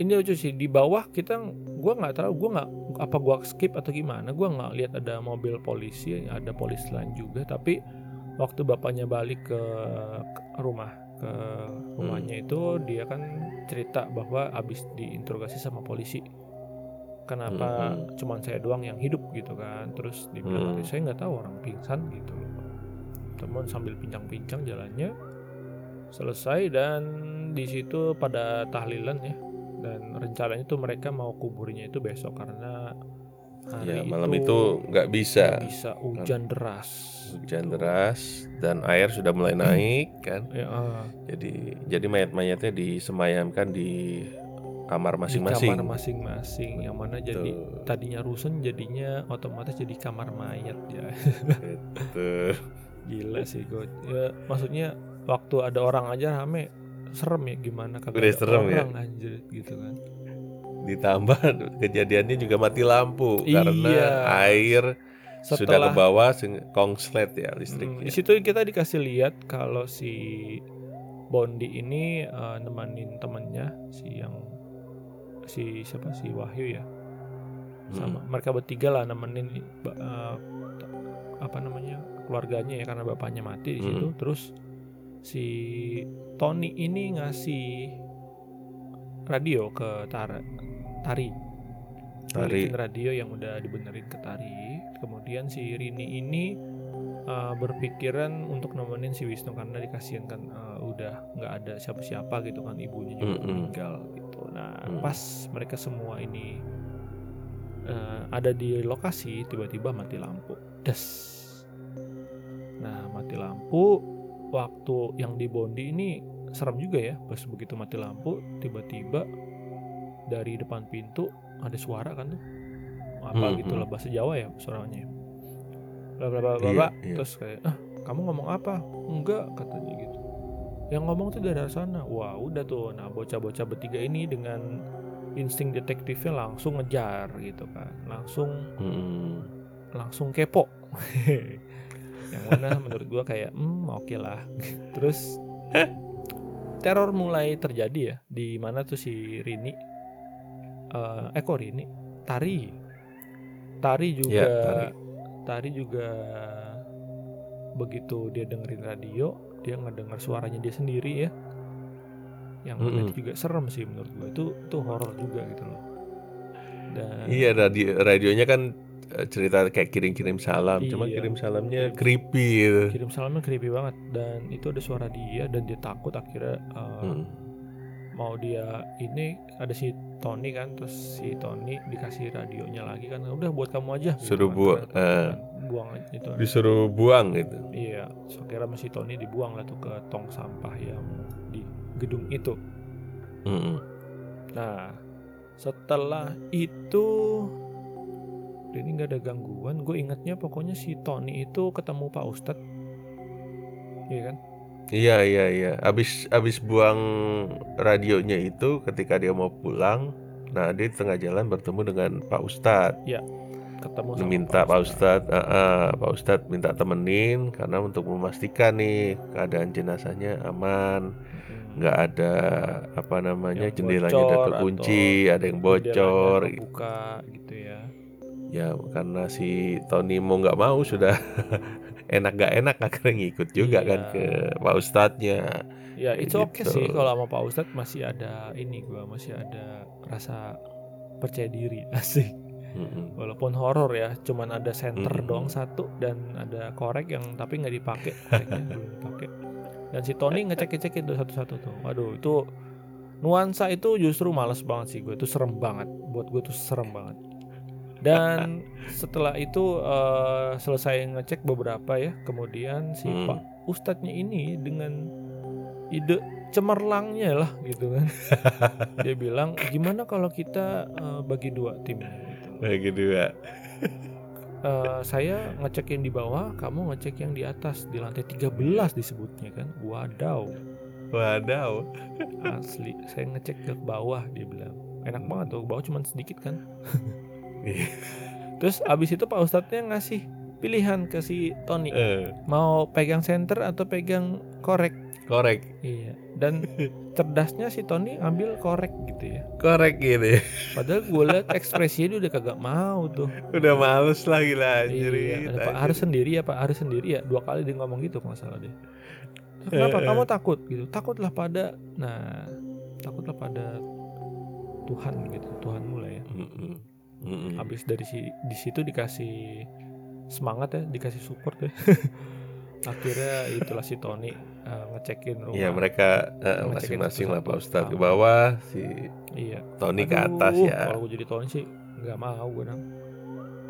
ini lucu sih di bawah kita gua nggak tahu gua nggak apa gua skip atau gimana gua nggak lihat ada mobil polisi ada polisi lain juga tapi waktu bapaknya balik ke rumah ke rumahnya itu dia kan cerita bahwa abis diinterogasi sama polisi kenapa Mhm. cuman saya doang yang hidup gitu kan terus dibilang Hmm. saya nggak tahu orang pingsan gitu teman sambil pincang-pincang jalannya selesai dan di situ pada tahlilan ya dan rencananya tuh mereka mau kuburnya itu besok karena Ya, hari malam itu nggak bisa. nggak bisa hujan deras Hujan Gitu. deras dan air sudah mulai naik kan. ya ah, Jadi jadi mayat-mayatnya disemayamkan di kamar di masing-masing. kamar masing-masing yang mana jadi Betul. tadinya rusun jadinya otomatis jadi kamar mayat ya Betul. gila sih gue ya maksudnya waktu ada orang aja rame serem ya gimana kagak ada serem ya? orang anjir gitu kan Ditambah kejadiannya juga mati lampu Iya. karena air sudah ke setelah bawah kongslet ya Hmm, listriknya. di situ kita dikasih lihat kalau si Bondi ini eh, nemenin temennya si yang si siapa si Wahyu ya sama mereka bertiga lah nemenin t- apa namanya keluarganya ya karena bapaknya mati di situ Hmm. terus si Tony ini ngasih radio ke Tara Tari Tari. balikin radio yang udah dibenerin ke Tari kemudian si Rini ini uh, berpikiran untuk nemenin si Wisnu karena dikasihan kan uh, udah nggak ada siapa-siapa gitu kan ibunya juga Mm-mm. meninggal gitu nah Mm. pas mereka semua ini uh, ada di lokasi tiba-tiba mati lampu des nah mati lampu waktu yang di Bondi ini serem juga ya pas begitu mati lampu tiba-tiba dari depan pintu ada suara kan tuh? Apa Hmm, gitu hmm. lah bahasa Jawa ya suaranya. Bla bla bla bla Iya, iya. terus kayak ah kamu ngomong apa? Enggak katanya gitu. Yang ngomong tuh dari sana. Wah udah tuh. Nah bocah-bocah bertiga ini dengan insting detektifnya langsung ngejar gitu kan. Langsung Mm-mm. langsung kepo. Yang mana menurut gua kayak hmm oke lah. Terus teror mulai terjadi ya. Di mana tuh si Rini eh eh kok Rini Tari Tari juga Iya, Tari. Tari juga begitu dia dengerin radio dia ngedengar suaranya dia sendiri ya yang Mm-mm. itu juga serem sih menurut gua itu tuh horor juga gitu loh dan Iya radio radionya kan eh, cerita kayak kirim-kirim salam, cuma Iya. kirim salamnya Kirim- creepy gitu. kirim salamnya creepy banget dan itu ada suara dia dan dia takut akhirnya uh, Mm. Mau dia ini ada si Tony kan terus si Tony dikasih radionya lagi kan udah buat kamu aja gitu Suruh kan. buang, eh. kan, buang aja itu Disuruh buang gitu. iya so kira si Tony dibuang lah tuh ke tong sampah yang di gedung itu Mm-mm. nah setelah itu ini nggak ada gangguan gue ingatnya pokoknya si Tony itu ketemu Pak Ustadz iya kan Iya iya iya. Abis abis buang radionya itu ketika dia mau pulang, nah dia di tengah jalan bertemu dengan Pak Ustadz. ketemu sama Minta Pak Ustadz, ah, ah, Pak Ustadz minta temenin karena untuk memastikan nih keadaan jenazahnya aman, Mm. nggak ada apa namanya Yang jendelanya bocor terkunci, ada yang bocor. kebuka gitu ya Ya karena si Tony mau nggak mau sudah enak gak enak akhirnya ngikut juga Iya. kan ke Pak Ustadznya. ya itu oke gitu. sih kalau sama Pak Ustadz masih ada ini gua masih ada rasa percaya diri asik Mm-mm. walaupun horor ya cuman ada senter Mm-mm. doang satu dan ada korek yang tapi nggak dipakai koreknya belum dipakai dan si Tony ngecek ngecekin tuh satu-satu tuh waduh itu nuansa itu justru males banget sih gue itu serem banget buat gue tuh serem banget dan setelah itu eh, selesai ngecek beberapa ya kemudian si Hmm. Pak Ustadznya ini dengan ide cemerlangnya lah gitu kan dia bilang gimana kalau kita eh, bagi dua gitu Bagi dua. Eh, saya ngecek yang di bawah, kamu ngecek yang di atas di lantai 13 disebutnya kan. Wadaw, Wadaw. asli. Saya ngecek ke bawah dia bilang. Enak banget tuh, bawah cuma sedikit kan. Iya. Terus abis itu Pak Ustadznya ngasih pilihan ke si Tony, Eh, mau pegang center atau pegang korek. korek, Iya. Dan cerdasnya si Tony ambil korek gitu ya. korek gitu. ya. Padahal gue liat ekspresinya dia udah kagak mau tuh. Udah males lah gila anjir. Iya, ada Pak harus sendiri ya Pak harus sendiri ya dua kali dia ngomong gitu kalau salah deh. Kenapa eh. kamu takut gitu? Takutlah pada, nah takutlah pada Tuhan gitu, Tuhanmu lah ya. Mm-mm. Mm-mm. Habis dari si di situ dikasih semangat ya, dikasih support ya. Akhirnya itulah si Tony eh, ngecekin rumah. Iya mereka Ngecekin masing-masing lah Pak satu-satu. Ustadz ke Ah. bawah, si Iya. Tony ke Aduh, atas ya. Kalau gue jadi Tony sih nggak mau gue dong.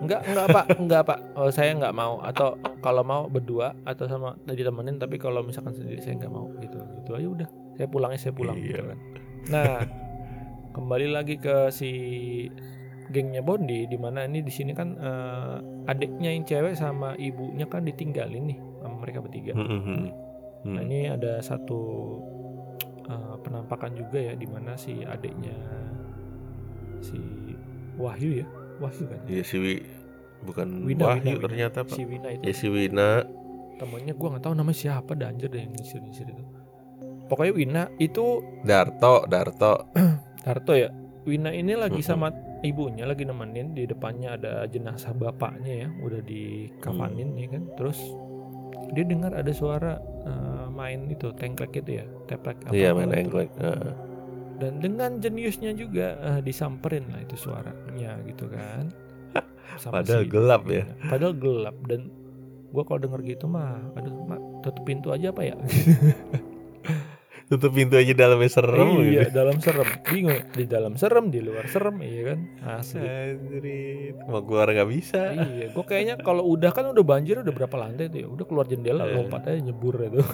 Enggak, enggak pak, enggak pak. Oh, saya nggak mau. Atau kalau mau berdua atau sama tadi temenin. Tapi kalau misalkan sendiri saya nggak mau gitu. Gitu aja udah. Saya pulangnya saya pulang gitu Iya. kan. Nah, kembali lagi ke si gengnya Bondi di mana ini di sini kan eh, adiknya yang cewek sama ibunya kan ditinggalin nih sama mereka bertiga. Mm-mm. Nah Mm. ini ada satu uh, penampakan juga ya di mana si adiknya si Wahyu ya Wahyu kan Iya si Wi bukan Wina, Wahyu Wina, Wina. ternyata Pak. si Wina itu Ya si Wina. temennya gua nggak tahu namanya siapa dah anjir deh yang nyisir nyisir itu pokoknya Wina itu Darto, Darto. Darto ya Wina ini lagi Mm-mm. sama ibunya lagi nemenin di depannya ada jenazah bapaknya ya udah dikafanin ya kan terus dia dengar ada suara uh, main itu tengklek itu ya teplek apa Iya main gitu. engklek. Heeh. dan dengan jeniusnya juga eh, disamperin lah itu suaranya gitu kan Sama Padahal gelap ya. padahal gelap dan gua kalau denger gitu mah aduh mak tutup pintu aja apa ya Tutup pintu aja dalamnya serem iya gitu. dalam serem bingung di dalam serem di luar serem iya kan asli mau keluar nggak bisa. iya gua kayaknya kalau udah kan udah banjir udah berapa lantai tuh ya udah keluar jendela Eh. lompat aja nyebur itu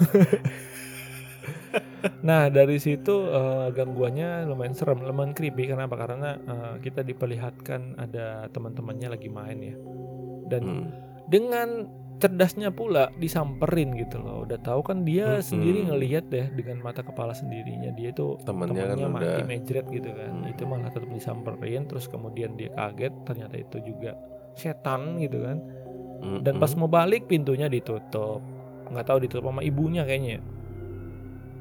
Nah dari situ eh, gangguannya lumayan serem, lumayan creepy. Kenapa? Karena eh, kita diperlihatkan ada teman-temannya lagi main ya, dan Hmm. dengan cerdasnya pula disamperin gitu loh. Udah tahu kan dia Mm-mm. sendiri ngelihat deh dengan mata kepala sendirinya dia itu Temennya kan temennya mati udah- mejret gitu kan. Hmm. Itu malah tetap disamperin terus kemudian dia kaget ternyata itu juga setan gitu kan. Dan pas mau balik pintunya ditutup. nggak tahu ditutup sama ibunya kayaknya.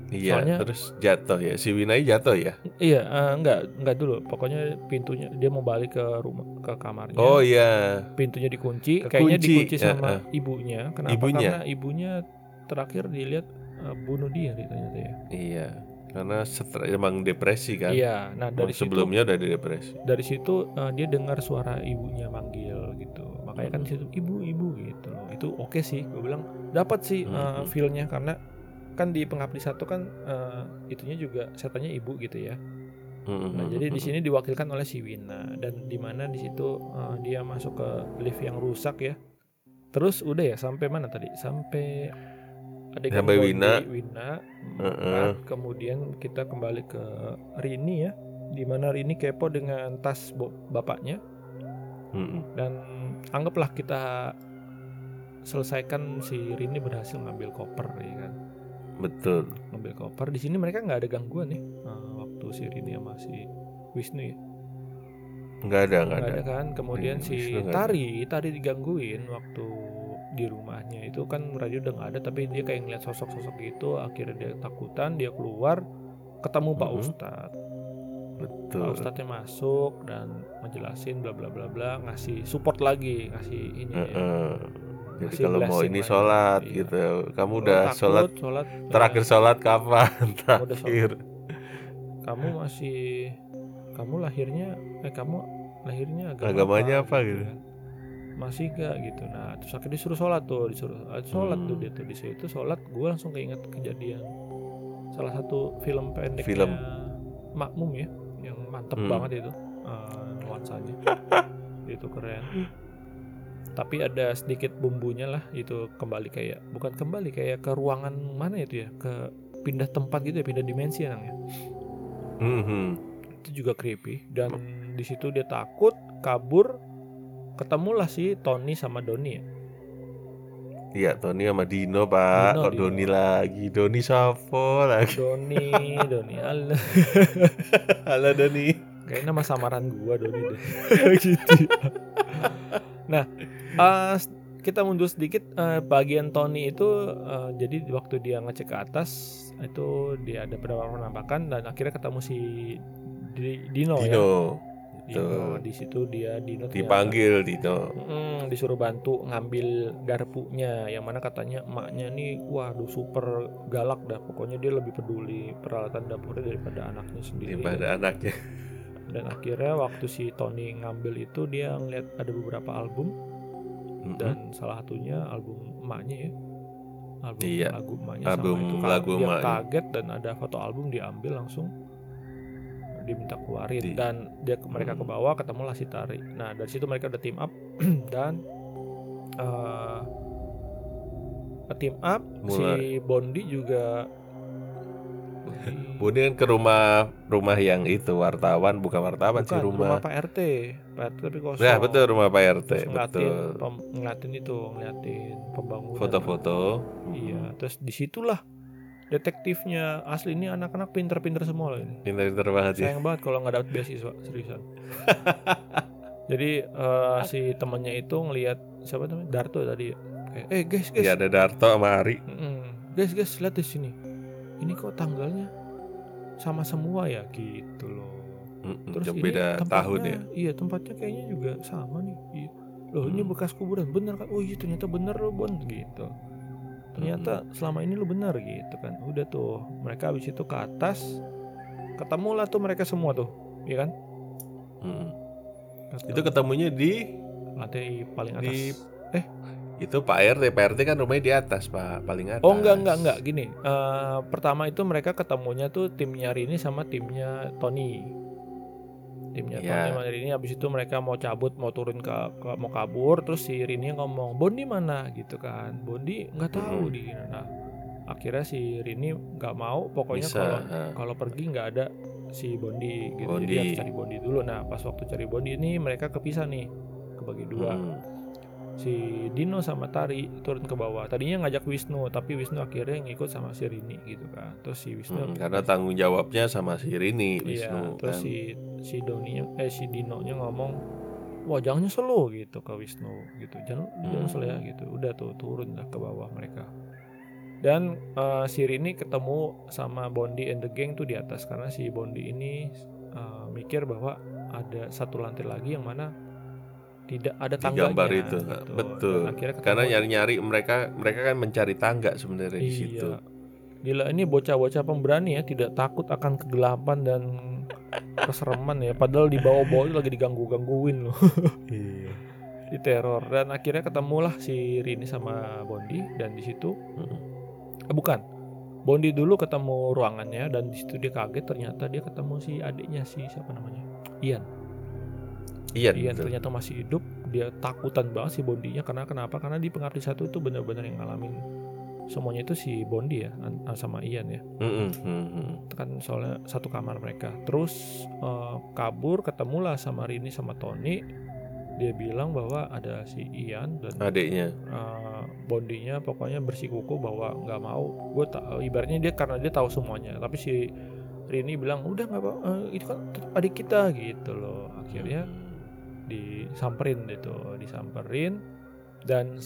Iya, soalnya- terus jatuh ya. Si Winai jatuh ya. Iya, eh, enggak, enggak dulu. Pokoknya pintunya dia mau balik ke rumah ke kamarnya. Oh iya. pintunya dikunci, Kekunci, kayaknya dikunci sama eh. ibunya. Kenapa? Ibunya? Karena ibunya terakhir dilihat eh, bunuh dia ternyata ya. Iya. Karena stres emang depresi kan. Iya. Nah, dari Emang situ sebelumnya udah di depresi. dari situ eh, dia dengar suara ibunya manggil gitu. Makanya kan di situ ibu ibu gitu loh. Itu oke sih, gue bilang dapat sih eh, Mhm. feel-nya karena kan di pengabdi satu kan eh, itunya juga setannya ibu gitu ya. Nah, jadi di sini diwakilkan oleh si Wina dan di mana di situ eh, dia masuk ke lift yang rusak ya. Terus udah ya sampai mana tadi? Sampai adegan Sampai Wina. Wina, Heeh. empat. kemudian kita kembali ke Rini ya. Di mana Rini kepo dengan tas bapaknya Mm-mm. dan anggaplah kita selesaikan si Rini berhasil ngambil koper ya kan. Betul. Ngambil koper. Di sini mereka nggak ada gangguan nih eh, waktu si Rini sama si Wisnu ya. Nggak ada, nggak ada. ada kan kemudian Iya, si Wisnu nggak ada. Tari Tari digangguin waktu di rumahnya itu kan radio udah nggak ada tapi dia kayak ngeliat sosok-sosok gitu akhirnya dia takutan dia keluar ketemu Pak Mhm. Ustadz Pak Betul. Ustadznya masuk dan ngejelasin bla bla bla bla ngasih support lagi ngasih ini ya. Jadi kalau mau ini lagi. sholat Iya. gitu, kamu udah takut, sholat sholat terakhir ya, sholat kapan? Terakhir. kamu masih kamu lahirnya eh kamu lahirnya agama Agamanya apa gitu? kan. masih gak gitu nah terus akhirnya disuruh sholat tuh disuruh ah, sholat tuh Hmm. dia tuh di situ sholat gue langsung keinget kejadian salah satu film pendeknya Film. makmum ya yang mantep Hmm. banget itu eh, nuansanya itu keren tapi ada sedikit bumbunya lah itu kembali kayak bukan kembali kayak ke ruangan mana itu ya ke pindah tempat gitu ya pindah dimensi ya Nang, ya Mhm. itu juga creepy dan di situ dia takut kabur ketemulah si Tony sama Doni ya Iya, Tony sama Dino, Pak. Dino, Kok Dino. Doni lagi? Doni Savo lagi. Doni Doni Allah Halo Doni. kayak nama samaran gua Doni deh gitu nah s- kita mundur sedikit eh, bagian Tony itu eh, jadi waktu dia ngecek ke atas itu dia ada beberapa penampakan dan akhirnya ketemu si Di- Dino, ya Dino. Dino di situ dia Dino ternyata- Dipanggil Dino. Mm, disuruh bantu ngambil garpunya yang mana katanya emaknya nih waduh super galak dah pokoknya dia lebih peduli peralatan dapurnya daripada anaknya sendiri Daripada anaknya. dan akhirnya waktu si Tony ngambil itu dia ngeliat ada beberapa album Mhm. dan salah satunya album emaknya ya album Iya, lagu emaknya album sama itu lagu dia emaknya. kaget dan ada foto album diambil langsung diminta keluarin Di- dan dia mereka ke Hmm. bawah ketemulah si Tari nah dari situ mereka udah team up dan eh team up si Mulai. Bondi juga Bondi- kan ke rumah rumah yang itu wartawan, bukan wartawan sih Bukan, rumah. Pak RT Pak RT tapi kosong. Ya betul rumah Pak RT, Terus ngeliatin, betul. pem- ngeliatin itu ngeliatin pembangunan. Foto-foto. iya terus di situlah detektifnya. Asli ini anak-anak pinter-pinter semua loh ini. Pintar-pintar banget ya. sayang banget kalau nggak dapat beasiswa seriusan. Jadi eh, si temannya itu ngelihat siapa namanya? Darto tadi. Ya kayak eh guys guys. Iya ada Darto sama Ari. Mm-mm. guys guys lihat di sini. Ini kok tanggalnya sama semua ya? Gitu loh Mm-mm, Terus ini beda tahun ya. Iya tempatnya kayaknya juga sama nih. Iya. Loh ini Hmm. bekas kuburan bener kan? Oh iya ternyata bener loh Bon gitu. Ternyata selama ini lu bener gitu kan. Udah tuh mereka habis itu ke atas ketemulah tuh mereka semua tuh, iya kan? Ketemu Itu ketemunya di lantai paling atas. di- itu Pak RT. Pak RT kan rumahnya di atas, Pak, paling atas. Oh enggak enggak enggak gini. eh, pertama itu mereka ketemunya tuh timnya Rini sama timnya Tony. Timnya Iya. Tony sama Rini habis itu mereka mau cabut mau turun ke, ke- mau kabur terus si Rini ngomong Bondi mana gitu kan. Bondi nggak tahu di nah akhirnya si Rini nggak mau pokoknya kalau kalau pergi nggak ada si Bondi gitu jadi Bondi. harus cari Bondi dulu nah pas waktu cari Bondi ini mereka kepisah nih kebagi dua Mm. Si Dino sama Tari turun ke bawah. Tadinya ngajak Wisnu tapi Wisnu akhirnya ngikut sama si Rini gitu kan. Terus si Wisnu Mm, karena tanggung jawabnya sama si Rini iya Wisnu terus kan. si si Doni eh si Dino nya ngomong wah jangan nyesel lo gitu ke Wisnu gitu. Jangan jangan Hmm. nyesel ya gitu. Udah tuh turun lah ke bawah mereka. Dan eh, si Rini ketemu sama Bondi and the gang tuh di atas. Karena si Bondi ini eh, mikir bahwa ada satu lantai lagi yang mana tidak ada di tangganya gambar itu gitu. betul Dan akhirnya karena nyari-nyari mereka mereka kan mencari tangga sebenarnya di Iya. situ Gila ini bocah-bocah pemberani ya, tidak takut akan kegelapan dan kesereman ya. Padahal di bawah-bawah itu lagi diganggu-gangguin loh, iya diteror. Dan akhirnya ketemulah si Rini sama Bondi dan di situ Mm. eh, bukan. Bondi dulu ketemu ruangannya dan di situ dia kaget ternyata dia ketemu si adiknya si siapa namanya? Ian. Iya Ian betul. ternyata masih hidup. Dia takutan banget si Bondinya karena kenapa? Karena di pengabdi satu itu benar-benar yang ngalamin semuanya itu si Bondi ya sama Ian ya. Mm-mm, mm-mm. kan soalnya satu kamar mereka terus eh, kabur ketemulah sama Rini sama Tony dia bilang bahwa ada si Ian dan adiknya eh, Bondinya pokoknya bersikuku bahwa nggak mau gue ibaratnya dia karena dia tahu semuanya tapi si Rini bilang udah nggak apa eh, itu kan adik kita gitu loh akhirnya disamperin gitu disamperin. Dan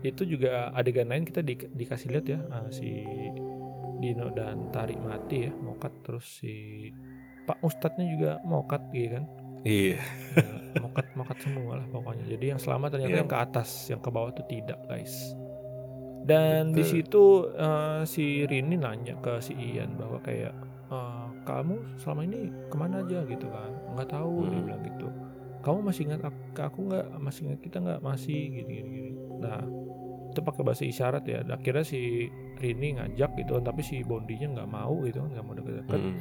itu juga adegan lain kita di- dikasih lihat ya eh, si Dino dan Tari mati ya mokat. Terus si Pak Ustadznya juga mokat gitu kan? Iya. Ya, mokat mokat semua lah pokoknya. Jadi yang selamat ternyata Iya. yang ke atas yang ke bawah itu tidak guys. Dan di situ eh, si Rini nanya ke si Ian bahwa kayak "Eh, kamu selama ini ke mana aja? Gitu kan. Nggak tahu dia Hmm. bilang gitu kamu masih ingat aku, ke aku nggak masih ingat kita nggak masih gini gini gini nah itu pakai bahasa isyarat ya akhirnya si Rini ngajak gitu kan tapi si Bondinya nggak mau gitu kan nggak mau deket-deket Mm-mm,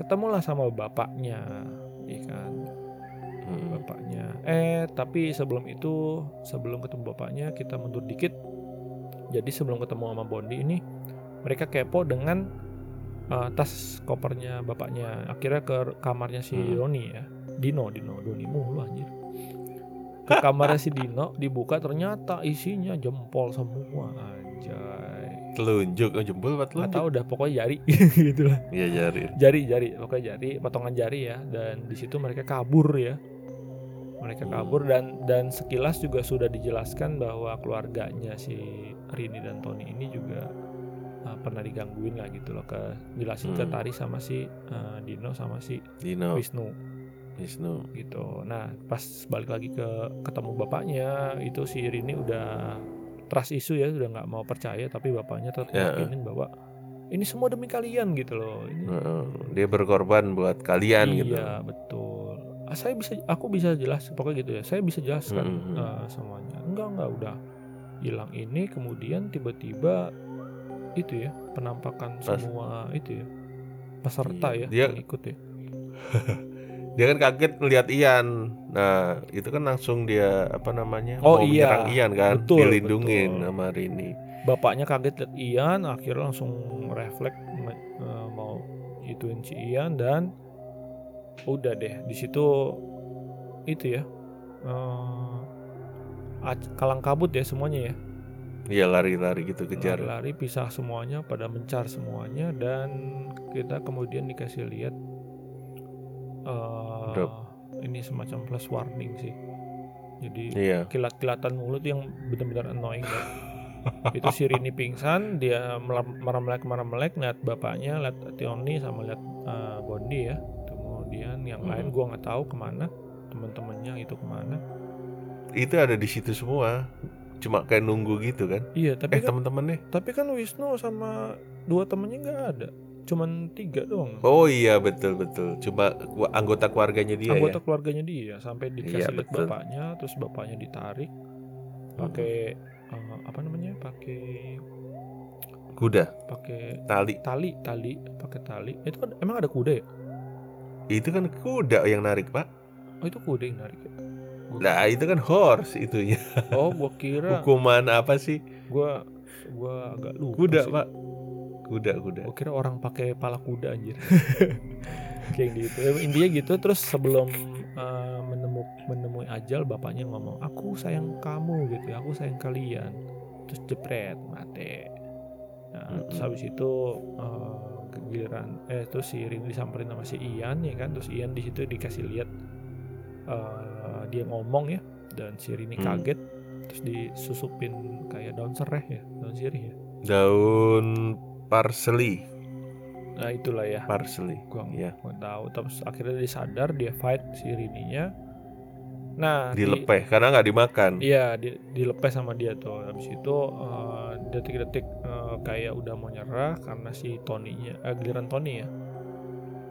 ketemulah sama bapaknya kan mm-mm. bapaknya. Eh, tapi sebelum itu, sebelum ketemu bapaknya, kita mundur dikit. Jadi sebelum ketemu sama Bondi ini, mereka kepo dengan uh, tas kopernya bapaknya. Akhirnya ke kamarnya si Hmm. Doni ya. Dino, Dino, Doni mulu anjir. Ke kamarnya si Dino dibuka ternyata isinya jempol semua anjay. telunjuk oh, jempol apa Nggak telunjuk tahu dah pokoknya jari gitu lah. iya jari Jari, jari, pokoknya jari, potongan jari ya. Dan di situ mereka kabur ya. Mereka Hmm. kabur dan dan sekilas juga sudah dijelaskan bahwa keluarganya si Rini dan Tony ini juga uh, pernah digangguin lah gitu loh ke jelasin ke Hmm. Tari sama si uh, Dino sama si Dino Wisnu Wisnu gitu. Nah, pas balik lagi ke ketemu bapaknya itu si Rini udah trust isu ya, udah nggak mau percaya tapi bapaknya tetap Ya. yakinin bahwa ini semua demi kalian gitu loh. Ini dia berkorban buat kalian gitu iya betul Ah, saya bisa aku bisa jelas pokoknya gitu ya saya bisa jelaskan Mm-mm. eh, semuanya enggak enggak udah hilang ini kemudian tiba-tiba itu ya penampakan Pas- semua itu ya peserta Iya, ya dia- yang ikut ya dia kan kaget melihat Ian. Nah itu kan langsung dia apa namanya Oh, mau iya. menyerang Ian kan? Betul, dilindungin betul. sama Rini. Bapaknya kaget lihat Ian akhirnya langsung refleks eh, mau ituin si Ian dan udah deh. Di situ itu ya ac- kalang kabut ya semuanya ya? Iya lari-lari gitu kejar. Lari pisah semuanya pada mencar semuanya dan kita kemudian dikasih lihat eh, Drop. ini semacam flash warning sih. Jadi iya. kilat-kilatan mulut yang benar-benar annoying. Ya. itu si Rini pingsan dia merem-melek merem-melek lihat bapaknya lihat Tioni sama lihat eh, Bondi ya. Kemudian yang Hmm. lain gua nggak tahu ke mana teman-temannya itu ke mana. Itu ada di situ semua. Cuma kayak nunggu gitu kan? Iya tapi eh kan teman-teman nih Tapi kan Wisnu sama dua temennya nggak ada, cuman tiga doang. oh iya betul betul cuma ku- anggota keluarganya dia Anggota ya keluarga dia sampai dikasih Iya, lihat bapaknya, terus bapaknya ditarik pakai eh, apa namanya? Pakai kuda pakai tali tali, tali, pakai tali. Itu kan emang ada kuda ya? itu kan kuda yang narik pak Oh itu kuda yang narik ya? Gua- nah itu kan horse itunya Oh gua kira hukuman apa sih gua gua agak lupa kuda sih. pak kuda kuda. Gue kira orang pakai pala kuda anjir. Kayak gitu. Ya, Intinya gitu terus sebelum uh, menemu menemui ajal bapaknya ngomong, "Aku sayang kamu gitu ya. Aku sayang kalian." Terus jepret, mati. Nah, terus Mm-mm. habis itu uh, giliran eh terus si Rini disamperin sama si Ian ya kan. Terus Ian di situ dikasih lihat uh, dia ngomong ya dan si Rini Hmm. kaget terus disusupin kayak daun serai ya, daun sirih ya. Daun parsley, Nah, itulah ya. parsley. gua Iya. nggak tahu terus akhirnya dia sadar dia fight si Rininya nah di- Dilepeh karena nggak dimakan. iya di, dilepeh sama dia tuh habis itu eh, detik-detik eh, kayak udah mau nyerah karena si Tony-nya eh, giliran Tony ya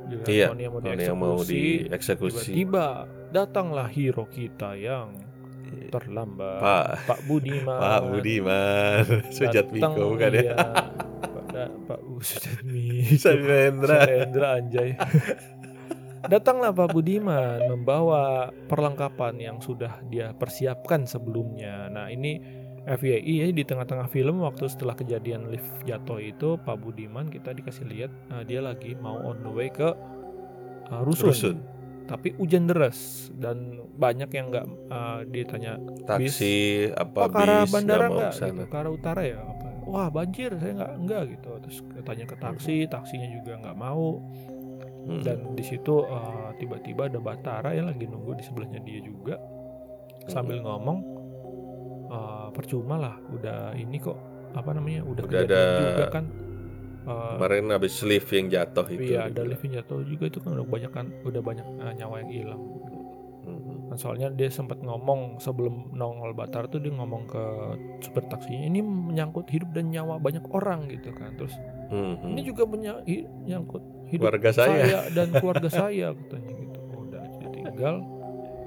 giliran Iya, Tony yang mau Tony yang mau dieksekusi dieksekusi. tiba-tiba datanglah hero kita yang terlambat Pak Pak Budiman Pak Budiman, Sujat Miko bukan ya? iya. Pak, Miko Sandra. Sarendra anjay. Datanglah Pak Budiman membawa perlengkapan yang sudah dia persiapkan sebelumnya. Nah, ini FYI ya di tengah-tengah film waktu setelah kejadian lift jatuh itu Pak Budiman kita dikasih lihat uh, dia lagi mau on the way ke uh, rusun. Rusun. Tapi hujan deras dan banyak yang nggak uh, ditanya Taksi apa ke arah bis bandara nggak gitu, ke arah utara ya apa wah banjir saya nggak nggak gitu. Terus tanya ke taksi taksinya juga nggak mau. Hmm. dan di situ eh, tiba-tiba ada Batara yang lagi nunggu di sebelahnya dia juga. Sambil ngomong eh, percuma lah udah ini kok apa namanya udah, Udah ada- juga kan. Eh, Kemarin habis lift yang jatuh itu. iya ada lift yang jatuh juga itu kan udah banyak kan udah banyak eh, nyawa yang hilang soalnya dia sempat ngomong sebelum nongol Batar tuh dia ngomong ke supir taksinya ini menyangkut hidup dan nyawa banyak orang gitu kan terus Hmm. ini juga menyangkut hidup Keluarga saya. dan keluarga saya katanya gitu udah jadi tinggal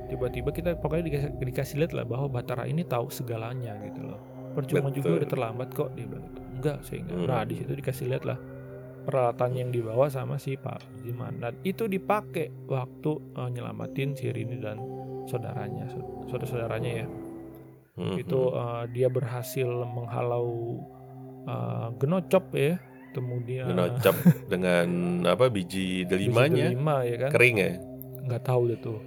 tiba-tiba kita pokoknya dikasih, dikasih lihat lah bahwa Batara ini tahu segalanya gitu loh percuma juga Betul. udah terlambat kok dia bilang gitu enggak saya enggak Hmm. nah di situ dikasih lihat lah peralatan yang dibawa sama si Pak Budiman dan itu dipakai waktu eh, nyelamatin si Rini dan saudaranya saudara-saudaranya ya. Hmm. itu eh, dia berhasil menghalau eh, genocop ya kemudian Genocap dengan apa biji delimanya? delima ya kan? Kering ya. nggak tahu deh tuh.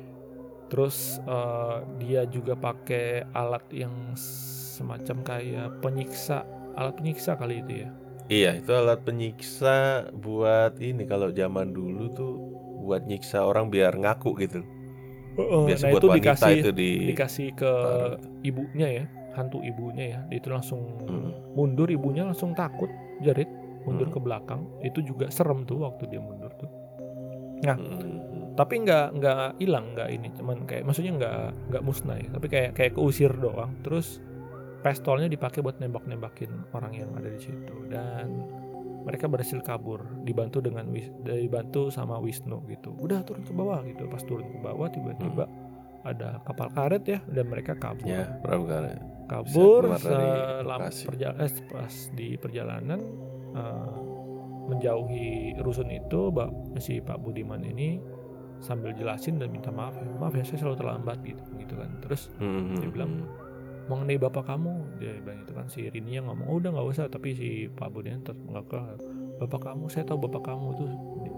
Terus eh, dia juga pakai alat yang semacam kayak penyiksa alat penyiksa kali itu ya Iya, itu alat penyiksa buat ini kalau zaman dulu tuh buat nyiksa orang biar ngaku gitu. Biasa nah buat itu wanita dikasih itu di dikasih ke taruh. ibunya ya hantu ibunya ya Dia itu langsung Hmm. mundur ibunya langsung takut jarit mundur Hmm. ke belakang itu juga serem tuh waktu dia mundur tuh Hmm. tapi nggak nggak hilang nggak ini cuman kayak maksudnya nggak nggak musnah ya tapi kayak kayak keusir doang terus pistolnya dipakai buat nembak-nembakin orang yang ada di situ. Dan mereka berhasil kabur dibantu dengan dibantu sama Wisnu gitu. Udah turun ke bawah gitu pas turun ke bawah tiba-tiba ada kapal karet ya dan mereka kabur. Ya, perahu karet. kabur selama perjalanan eh, pas di perjalanan eh, menjauhi rusun itu Mbak si Pak Budiman ini sambil jelasin dan minta maaf maaf ya saya selalu terlambat gitu gitu kan. Terus Hmm. dia bilang mengenai bapak kamu. Dia bilang itu kan si Rini yang ngomong oh udah nggak usah. Tapi si Pak Budiman tetap mengaku bapak kamu saya tahu bapak kamu tuh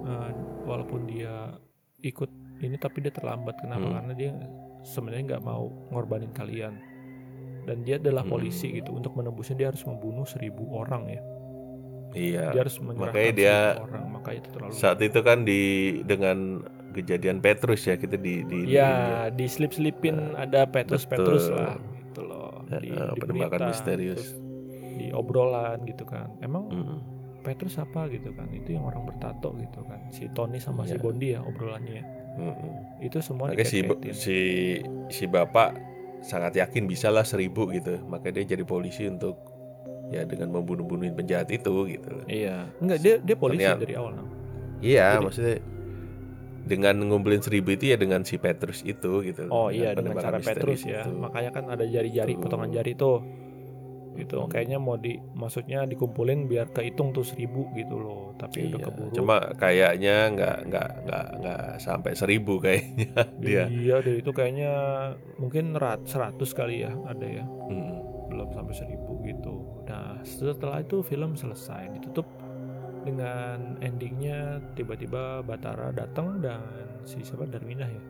eh, walaupun dia ikut ini tapi dia terlambat. Kenapa? Hmm. karena dia sebenarnya nggak mau ngorbanin kalian. Dan dia adalah Hmm. polisi gitu. Untuk menembusnya dia harus membunuh seribu orang ya. Iya. dia harus makanya dia orang. Makanya itu terlalu Saat itu kan di dengan kejadian Petrus ya kita di di di- ya. diselip-selipin ada Petrus Petrus betul. lah. gitu loh di, Eh, di penembakan berita, misterius. terus di obrolan gitu kan emang Hmm. Petrus apa gitu kan itu yang orang bertato gitu kan si Tony sama si Iya. Bondi ya obrolannya ya. Hmm. itu semua Makanya si si si bapak sangat yakin bisa lah seribu gitu. Makanya dia jadi polisi untuk ya dengan membunuh-bunuhin penjahat itu gitu. iya enggak dia dia polisi Ternyata- dari awal nah. Iya, Jadi- maksudnya dengan ngumpulin seribu itu ya dengan si Petrus itu gitu. oh iya dengan cara Petrus ya itu. makanya kan ada jari-jari Tuh. potongan jari tuh gitu Hmm. kayaknya mau di maksudnya dikumpulin biar kehitung tuh seribu gitu loh tapi udah Iya, keburu Cuma kayaknya nggak nggak nggak nggak sampai seribu kayaknya dia. iya deh itu kayaknya mungkin rat 100 kali ya ada ya Mm. belum sampai seribu gitu nah setelah itu film selesai ditutup dengan endingnya tiba-tiba Batara datang dan si siapa? Darminah ya?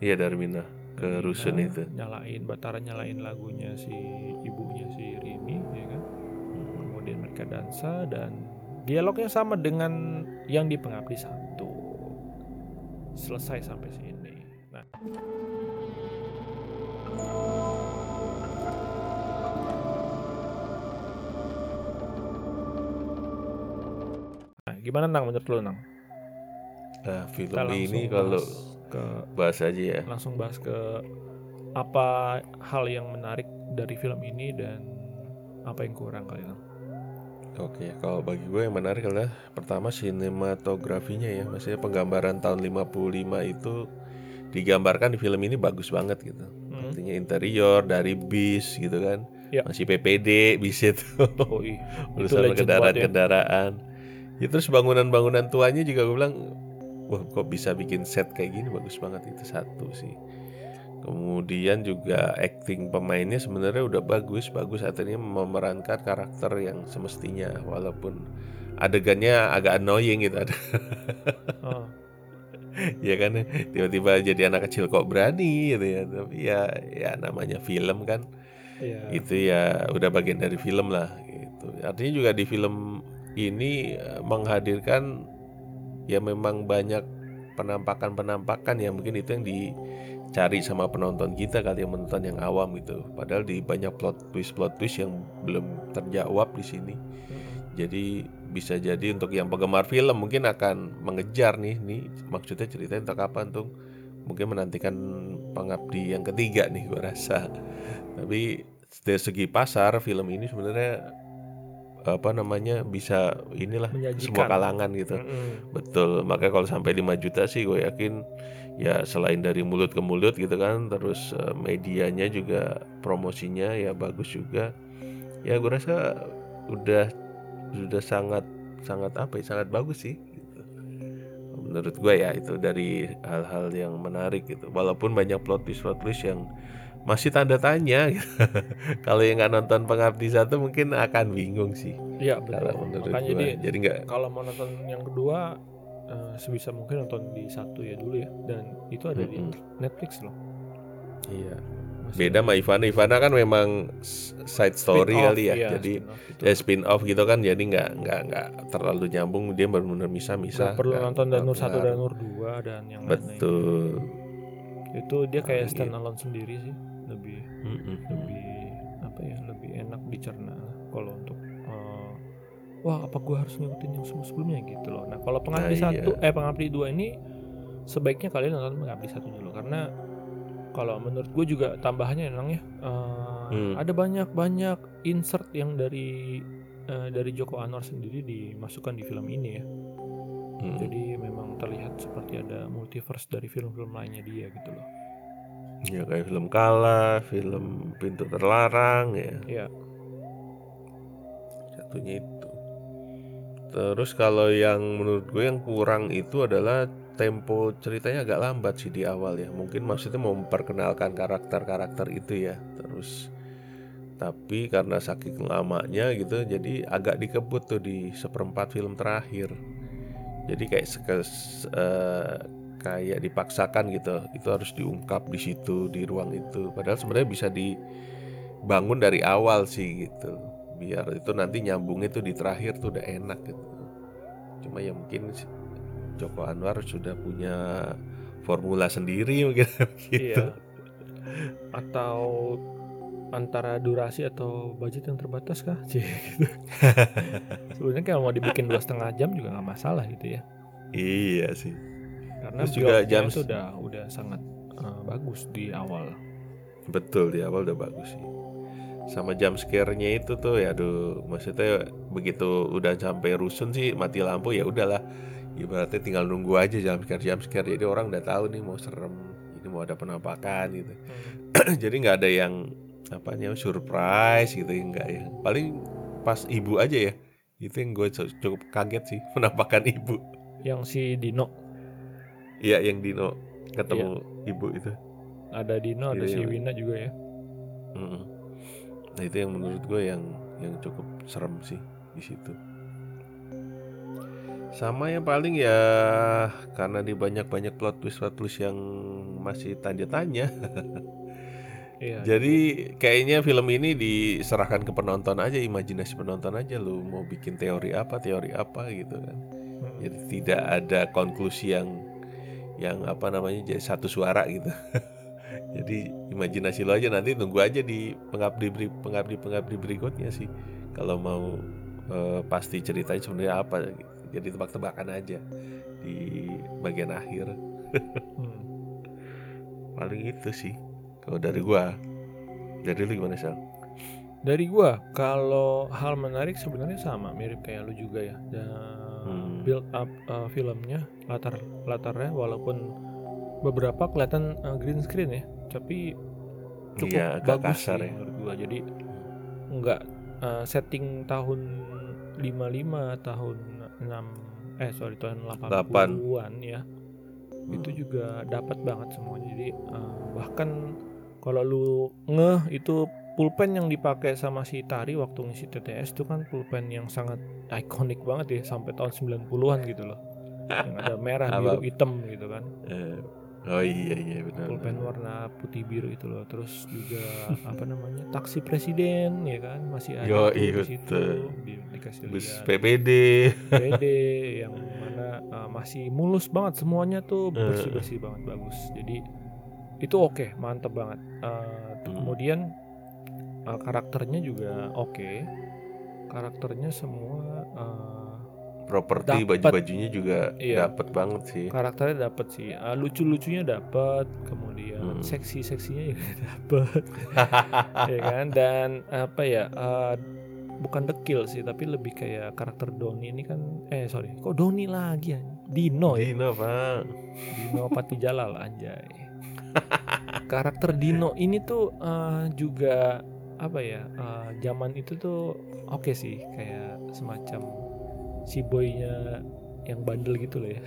Iya Darmina ke Darminah rusun itu. nyalain Batara nyalain lagunya si ibunya si Rimi ya kan? Kemudian mereka dansa dan dialognya sama dengan yang di Pengabdi Satu. Selesai sampai sini. Nah gimana nang menurut lu nang? Nah, film Kita ini kalau ke bahas aja ya. langsung bahas ke apa hal yang menarik dari film ini dan apa yang kurang kali nang? Oke, kalau bagi gue yang menarik adalah pertama sinematografinya ya, maksudnya penggambaran tahun 55 itu digambarkan di film ini bagus banget gitu. Hmm. Artinya interior dari bis gitu kan, Ya. masih PPD bis itu, Oh iya, itu urusan ya. Ya, terus bangunan-bangunan tuanya juga gue bilang, wah kok bisa bikin set kayak gini? Bagus banget itu satu sih. Kemudian juga acting pemainnya sebenarnya udah bagus, bagus artinya memerankan karakter yang semestinya walaupun adegannya agak annoying gitu. Ada Oh, ya kan? Tiba-tiba jadi anak kecil kok berani gitu ya. Tapi ya ya namanya film kan. Iya. itu ya udah bagian dari film lah gitu. Artinya juga di film ini eh, menghadirkan ya memang banyak penampakan-penampakan ya mungkin itu yang dicari sama penonton kita kali yang menonton yang awam gitu padahal di banyak plot twist plot twist yang belum terjawab di sini. Mm-mm. jadi bisa jadi untuk yang penggemar film mungkin akan mengejar nih nih maksudnya ceritanya tentang kapan tuh mungkin menantikan pengabdi yang ketiga nih gua rasa. Tapi dari segi pasar film ini sebenarnya apa namanya bisa inilah Menyajikan. semua kalangan gitu Mm-mm. betul makanya kalau sampai 5 juta sih gue yakin ya selain dari mulut ke mulut gitu kan terus eh, medianya juga promosinya ya bagus juga ya gue rasa udah sudah sangat sangat apa ya sangat bagus sih gitu. menurut gue ya itu dari hal-hal yang menarik gitu walaupun banyak plot twist plot twist yang masih tanda tanya gitu. kalau yang nggak nonton pengabdi satu mungkin akan bingung sih Iya kalau betul. menurut Makanya gue jadi jadi nggak kalau mau nonton yang kedua eh, sebisa mungkin nonton di satu ya dulu ya dan itu ada di Mm-mm. Netflix loh. iya Masih beda sama Ivana Ivana kan memang side story spin-off, kali ya iya, jadi spin-off gitu. ya spin off gitu kan jadi nggak nggak nggak terlalu nyambung dia benar-benar misah-misah Nggak perlu nggak- nonton Danur satu pengaruh. dan Nur dua dan yang lain-lain. betul Itu dia kayak Iya. stand alone sendiri sih, lebih Mm-mm. lebih apa ya, lebih enak dicerna kalau untuk eh, wah apa gua harus ngikutin yang sebelum-sebelumnya gitu loh. Nah, kalau pengabdi Nah, iya. satu eh pengabdi dua ini sebaiknya kalian nonton pengabdi satu dulu karena kalau menurut gue juga tambahannya emang ya eh, Hmm. ada banyak-banyak insert yang dari eh, dari Joko Anwar sendiri dimasukkan di film ini ya. Mm. Jadi memang terlihat seperti ada multiverse dari film-film lainnya dia gitu loh. Ya kayak film Kala film Pintu Terlarang ya. Iya. satunya itu. Terus kalau yang menurut gue yang kurang itu adalah tempo ceritanya agak lambat sih di awal ya. Mungkin maksudnya mau memperkenalkan karakter-karakter itu ya. Terus tapi karena saking lamanya gitu jadi agak dikebut tuh di seperempat film terakhir. Jadi kayak sekes, eh, kayak dipaksakan gitu itu harus diungkap di situ di ruang itu padahal sebenarnya bisa dibangun dari awal sih gitu biar itu nanti nyambungnya tuh di terakhir tuh udah enak gitu cuma ya mungkin Joko Anwar sudah punya formula sendiri mungkin gitu Iya. Atau antara durasi atau budget yang terbatas kah? Cie, gitu. Sebenarnya kalau mau dibikin dua setengah jam juga nggak masalah gitu ya. iya sih Karena Terus juga jam- itu udah udah sangat eh, bagus di awal. betul di awal udah bagus sih. Sama jam scare-nya itu tuh ya aduh maksudnya begitu udah sampai rusun sih mati lampu ya udahlah. Ibaratnya tinggal nunggu aja jam scare jam scare. Jadi orang udah tahu nih mau serem ini mau ada penampakan gitu. Jadi nggak ada yang apa namanya surprise gitu enggak ya. Paling pas ibu aja ya. Itu yang gue cukup kaget sih penampakan ibu. Yang si Dino iya yang Dino ketemu ibu itu ada Dino, ada Iya, si iya. Wina juga ya. Mm-mm. nah itu yang menurut gue yang yang cukup serem sih di situ Sama yang paling ya karena di banyak-banyak plot twist plot twist yang masih tanda tanya. Iya. Jadi kayaknya film ini diserahkan ke penonton aja, imajinasi penonton aja lu mau bikin teori apa, teori apa gitu kan. Mm. Jadi tidak ada konklusi yang yang apa namanya jadi satu suara gitu. Jadi imajinasi lo aja nanti tunggu aja di pengabdi pengabdi pengabdi berikutnya sih. Kalau mau eh, pasti ceritanya sebenarnya apa. Jadi tebak-tebakan aja di bagian akhir. Paling itu sih. Kalau dari gua. Dari lu gimana Sal? Dari gua kalau hal menarik sebenarnya sama mirip kayak lu juga ya. Dan Hmm. build up uh, filmnya latar latarnya walaupun beberapa kelihatan uh, green screen ya, tapi cukup Iya, bagus kasar sih ya. menurut gua. Jadi nggak uh, setting tahun 55 tahun 6 eh sorry tahun 80-an ya. Itu Hmm. juga dapat banget semuanya. Jadi uh, bahkan kalau lu ngeh itu pulpen yang dipakai sama si Tari waktu ngisi TTS itu kan pulpen yang sangat ikonik banget ya sampai tahun 90-an gitu loh. Yang ada merah, biru, hitam gitu kan. Eh, oh iya iya benar. Pulpen warna putih biru itu loh. Terus juga apa namanya? Taksi presiden ya kan masih ada Yo, iya, di situ dikasih Bus lihat. PPD. PD yang mana uh, masih mulus banget semuanya tuh Eh. bersih-bersih banget bagus. Jadi itu oke, mantep banget. Uh, Hmm. Kemudian uh, karakternya juga oke. Karakternya semua uh, Properti baju-bajunya juga Iya. dapet banget sih. karakternya dapet sih. Uh, lucu-lucunya dapet, kemudian Hmm. seksi-seksinya juga dapet, ya kan? Dan apa ya? uh, bukan dekil sih, tapi lebih kayak karakter Doni ini kan, eh sorry, kok Doni lagi ya? Dino ya? Dino pak. Dino Patijalal anjay. Karakter Dino ini tuh eh, juga apa ya? eh, zaman itu tuh oke sih kayak semacam si boynya yang bandel gitu loh ya.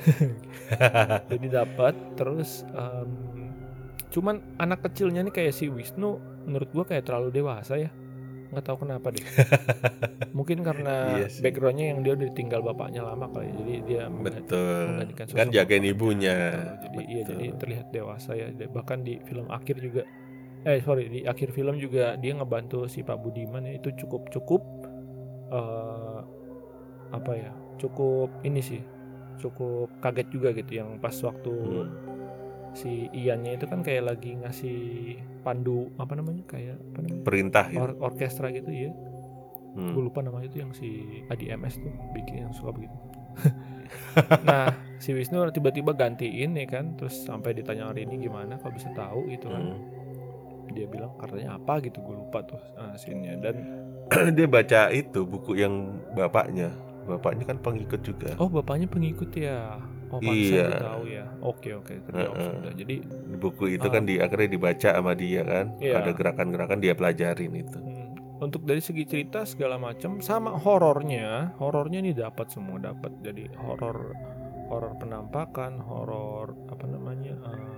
Jadi dapat terus em, cuman anak kecilnya nih kayak si Wisnu menurut gua kayak terlalu dewasa ya. nggak tahu kenapa deh. Mungkin karena Iya sih. backgroundnya yang dia udah ditinggal bapaknya lama kali, jadi dia Betul. Kan jagain ibunya. Betul. Jadi iya jadi terlihat dewasa ya. Bahkan di film akhir juga eh sorry di akhir film juga dia ngebantu si Pak Budiman ya itu cukup cukup eh apa ya cukup ini sih cukup kaget juga gitu yang pas waktu Hmm. si Iannya itu kan kayak lagi ngasih pandu apa namanya kayak apa namanya Perintah gitu. Or- orkestra gitu ya Hmm. gue lupa namanya itu yang si Adi MS tuh bikin yang suka begitu nah si Wisnu tiba-tiba gantiin ya kan terus sampai ditanya hari ini gimana kok bisa tahu gitu kan Hmm. Dia bilang katanya apa gitu gue lupa tuh uh, scene-nya dan Dia baca itu buku yang bapaknya. Bapaknya kan pengikut juga. oh bapaknya pengikut ya oh Iya. tahu ya oke oke terjawab Heeh. sudah jadi Di buku itu Ah. kan di akhirnya dibaca sama dia kan. Iya. Ada gerakan-gerakan dia pelajarin itu. hmm, untuk dari segi cerita segala macam sama horornya horornya ini dapat semua dapat jadi horor horor penampakan horor apa namanya eh,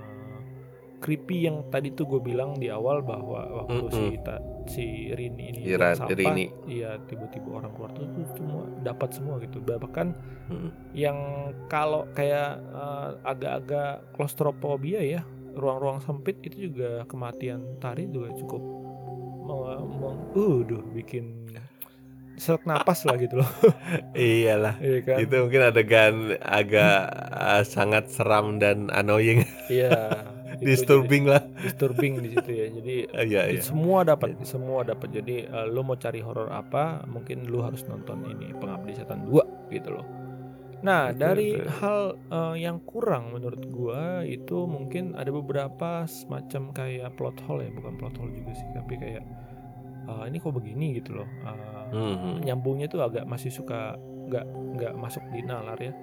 creepy yang tadi tuh gue bilang di awal bahwa waktu Mm-mm. si ta- si Rini ini Ira- sampah, Rini. iya tiba-tiba orang keluar tuh, tuh semua dapat semua gitu bahkan Hmm. yang kalau kayak eh, agak-agak klaustrofobia ya ruang-ruang sempit itu juga kematian tari juga cukup meng, uh, duh, bikin sesak napas lah gitu loh Iyalah. iya kan Itu mungkin adegan agak ah, sangat seram dan annoying, iya itu disturbing lah. disturbing di situ ya jadi Iya iya. semua dapat semua dapat jadi eh, lo mau cari horor apa mungkin lo harus nonton ini pengabdi setan 2 gitu loh nah Betul, dari betul. hal eh, yang kurang menurut gua itu mungkin ada beberapa semacam kayak plot hole ya bukan plot hole juga sih tapi kayak eh, ini kok begini gitu loh Eh, Mhm. nyambungnya tuh agak masih suka nggak nggak masuk di nalar ya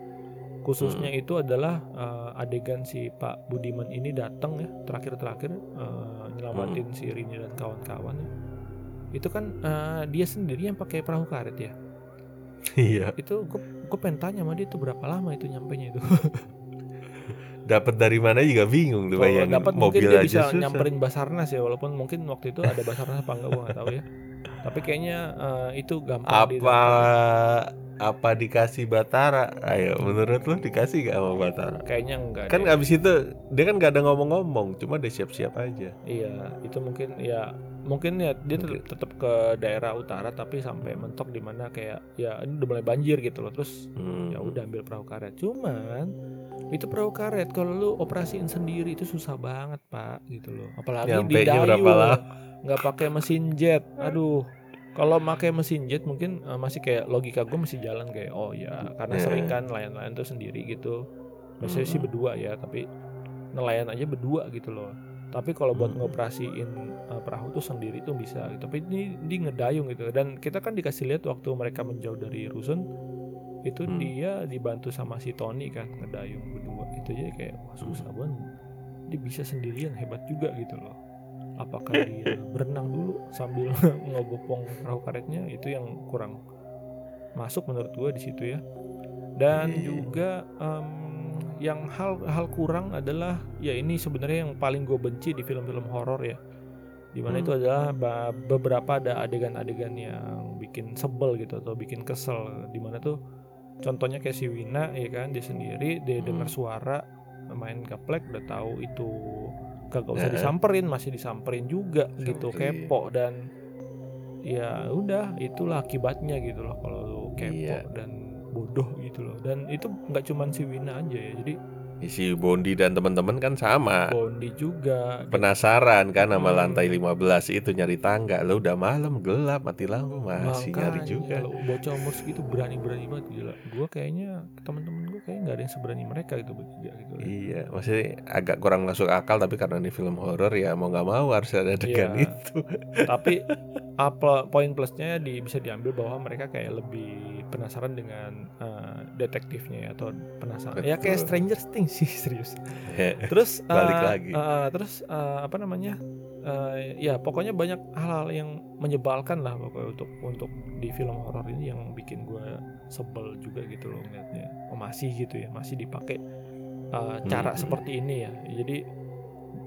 khususnya itu adalah eh, adegan si Pak Budiman ini datang ya terakhir-terakhir eh, nyelamatin si Rini dan kawan-kawan ya. itu kan eh, dia sendiri yang pakai perahu karet ya Iya. itu gue gue pengen tanya sama dia itu berapa lama itu nyampe nya itu Dapat dari mana juga bingung tuh bayangin. dapat mungkin Mobil dia aja bisa susah. nyamperin Basarnas ya walaupun mungkin waktu itu ada Basarnas apa enggak gue nggak tahu ya Tapi kayaknya eh, itu gampang Apa didapat. apa dikasih Batara? Ayo, menurut lu dikasih gak sama Batara? Kayaknya enggak Kan deh. abis itu dia kan gak ada ngomong-ngomong, cuma dia siap-siap aja. Iya, itu mungkin ya mungkin ya dia tetap, Mungkin. tetap ke daerah utara tapi sampai mentok di mana kayak ya ini udah mulai banjir gitu loh. Terus Hmm. ya udah ambil perahu karet. Cuman itu perahu karet kalau lu operasiin sendiri itu susah banget, Pak, gitu loh. Apalagi di Nyampenya berapa lama? Nggak pakai mesin jet. Aduh. Kalau pakai mesin jet mungkin eh, masih kayak logika gue masih jalan kayak oh ya karena Iya. sering kan nelayan-nelayan tuh sendiri gitu. Biasanya sih Mm-mm. berdua ya, tapi nelayan aja berdua gitu loh. Tapi kalau buat Mm-mm. ngoperasiin uh, perahu tuh sendiri tuh bisa gitu. Tapi ini di ngedayung gitu. Dan kita kan dikasih lihat waktu mereka menjauh dari rusun itu Hmm. dia dibantu sama si Tony kan ngedayung berdua. Itu aja kayak wah susah banget. Dia bisa sendirian hebat juga gitu loh. Apakah dia berenang dulu sambil ngobopong perahu karetnya itu yang kurang masuk menurut gue di situ ya. Dan Iya. juga em, yang hal hal kurang adalah ya ini sebenarnya yang paling gue benci di film-film horor ya di mana Hmm. itu adalah beberapa ada adegan-adegan yang bikin sebel gitu atau bikin kesel di mana tuh contohnya kayak si Wina ya kan dia sendiri dia Hmm. dengar suara main gaplek udah tahu itu kagak usah disamperin masih disamperin juga gitu Samperin. kepo dan ya udah itulah akibatnya gitu loh kalau lu kepo Iya. dan bodoh gitu loh dan itu nggak cuman si Wina aja ya jadi Si Bondi dan teman-teman kan sama. Bondi juga Penasaran kan sama Hmm. lantai 15 itu nyari tangga. Lo udah malam gelap mati lampu masih nyari Makanya, juga. kalau bocah umur segitu berani-berani banget gila gue kayaknya teman-teman gue kayak nggak ada yang seberani mereka gitu bertiga gitu Iya, maksudnya agak kurang masuk akal tapi karena ini film horor ya mau nggak mau harus ada adegan Iya. itu. tapi apa poin plusnya di, bisa diambil bahwa mereka kayak lebih penasaran dengan eh, detektifnya ya, atau penasaran ya kayak Betul. Stranger Things sih serius terus Balik eh, lagi. eh, terus eh, apa namanya eh, ya pokoknya banyak hal-hal yang menyebalkan lah pokoknya untuk untuk di film horor ini yang bikin gue sebel juga gitu loh ngeliatnya oh masih gitu ya masih dipakai eh, cara Hmm. seperti ini ya jadi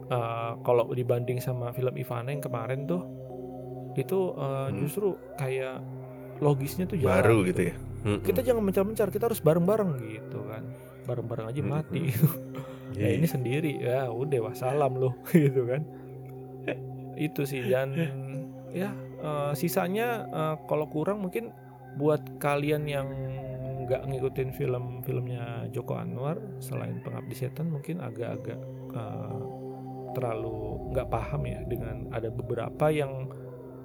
eh, kalau dibanding sama film Ivana yang kemarin tuh itu eh, Hmm. justru kayak logisnya tuh jarang baru gitu ya. Mm-mm. kita jangan mencar-mencar kita harus bareng-bareng gitu kan bareng-bareng aja Hmm, mati ya iya. ini sendiri ya udah wassalam loh gitu kan itu sih dan ya eh, sisanya eh, kalau kurang mungkin buat kalian yang nggak ngikutin film-filmnya Joko Anwar selain Pengabdi Setan mungkin agak-agak eh, terlalu nggak paham ya dengan ada beberapa yang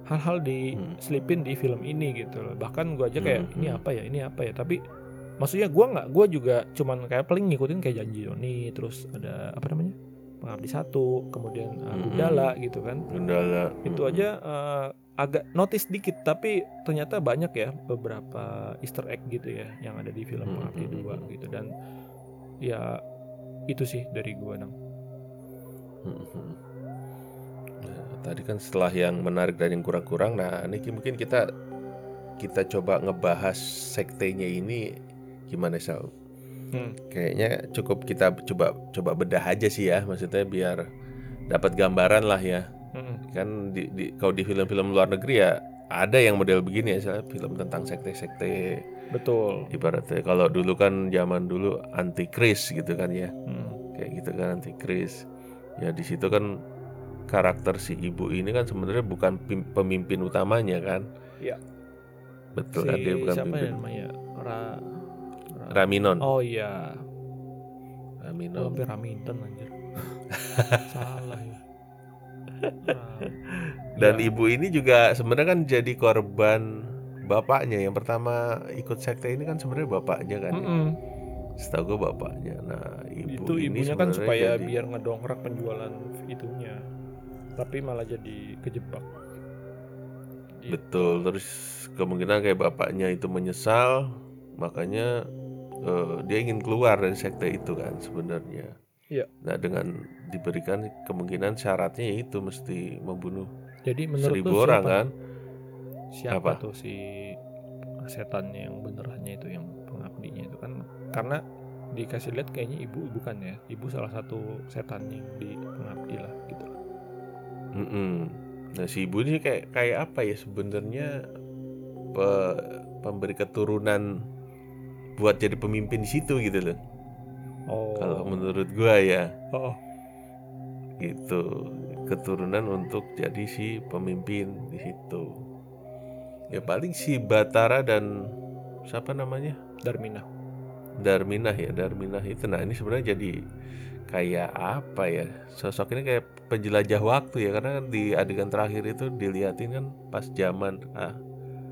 hal-hal diselipin di film ini gitu loh. Bahkan gua aja kayak Hmm, ini hmm. apa ya? Ini apa ya? Tapi maksudnya gua nggak gua juga cuman kayak paling ngikutin kayak janji Doni terus ada apa namanya? Pengabdi satu kemudian uh. Gundala gitu kan. Gundala. itu aja uh, agak notice dikit tapi ternyata banyak ya beberapa Easter egg gitu ya yang ada di film pengabdi dua gitu. Dan ya itu sih dari gua nang. Nah, tadi kan setelah yang menarik dan yang kurang-kurang, nah ini mungkin kita kita coba ngebahas sektenya ini gimana Sal? Hmm. Kayaknya cukup kita coba coba bedah aja sih ya, maksudnya biar dapat gambaran lah ya. Mm-mm. Kan di, di kalau di film-film luar negeri ya ada yang model begini ya, Sal, film tentang sekte-sekte betul ibaratnya kalau dulu kan zaman dulu antikris gitu kan ya. Mm. kayak gitu kan antikris ya di situ kan karakter si ibu ini kan sebenarnya bukan pemimpin utamanya kan? Iya. betul si kan dia bukan siapa ya pemimpin namanya? Ra, Ra- Raminon oh iya. Raminon hampir Raminten anjir. Salah ya. Dan Ya. ibu ini juga sebenarnya kan jadi korban bapaknya. Yang pertama ikut sekte ini kan sebenarnya bapaknya kan ya. Mm-mm. setahu gue bapaknya. Nah ibu itu ini ibunya kan supaya jadi- biar ngedongkrak penjualan itunya tapi malah jadi kejebak Gitu. Betul, terus kemungkinan kayak bapaknya itu menyesal, makanya eh, dia ingin keluar dari sekte itu kan sebenarnya. Iya. Nah dengan diberikan kemungkinan syaratnya itu mesti membunuh jadi menurut seribu lu orang siapa, kan. siapa Apa? tuh si setannya yang benerannya itu yang pengabdinya itu kan karena dikasih lihat kayaknya ibu bukan ya ibu salah satu setan yang di pengabdi lah Mm-mm. Nah si ibu ini kayak kayak apa ya sebenarnya pe- pemberi keturunan buat jadi pemimpin di situ gitu loh. Oh. Kalau menurut gua ya Oh. gitu keturunan untuk jadi si pemimpin di situ. Ya paling si Batara dan siapa namanya Darmina. Darminah ya Darminah itu. Nah ini sebenarnya jadi kayak apa ya sosok ini kayak penjelajah waktu ya karena kan di adegan terakhir itu dilihatin kan pas zaman ah,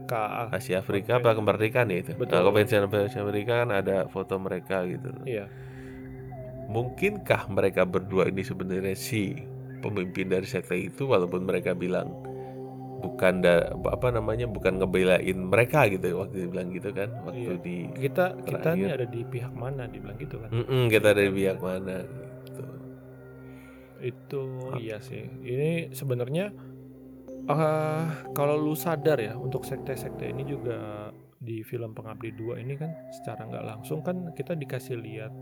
KA. Asia Afrika apa kemerdekaan ya itu. Betul. Nah, konvensi Asia Afrika kan ada foto mereka gitu. Iya. Mungkinkah mereka berdua ini sebenarnya si pemimpin dari sekte itu walaupun mereka bilang bukan da, apa namanya bukan ngebelain mereka gitu waktu dibilang gitu kan waktu Iya. di Kita kita Terakhir. ada di pihak mana dibilang gitu kan. Mm-mm, kita dari pihak mana. Itu iya sih. Ini sebenarnya eh kalau lu sadar ya untuk sekte-sekte ini juga di film Pengabdi 2 ini kan secara nggak langsung kan kita dikasih lihat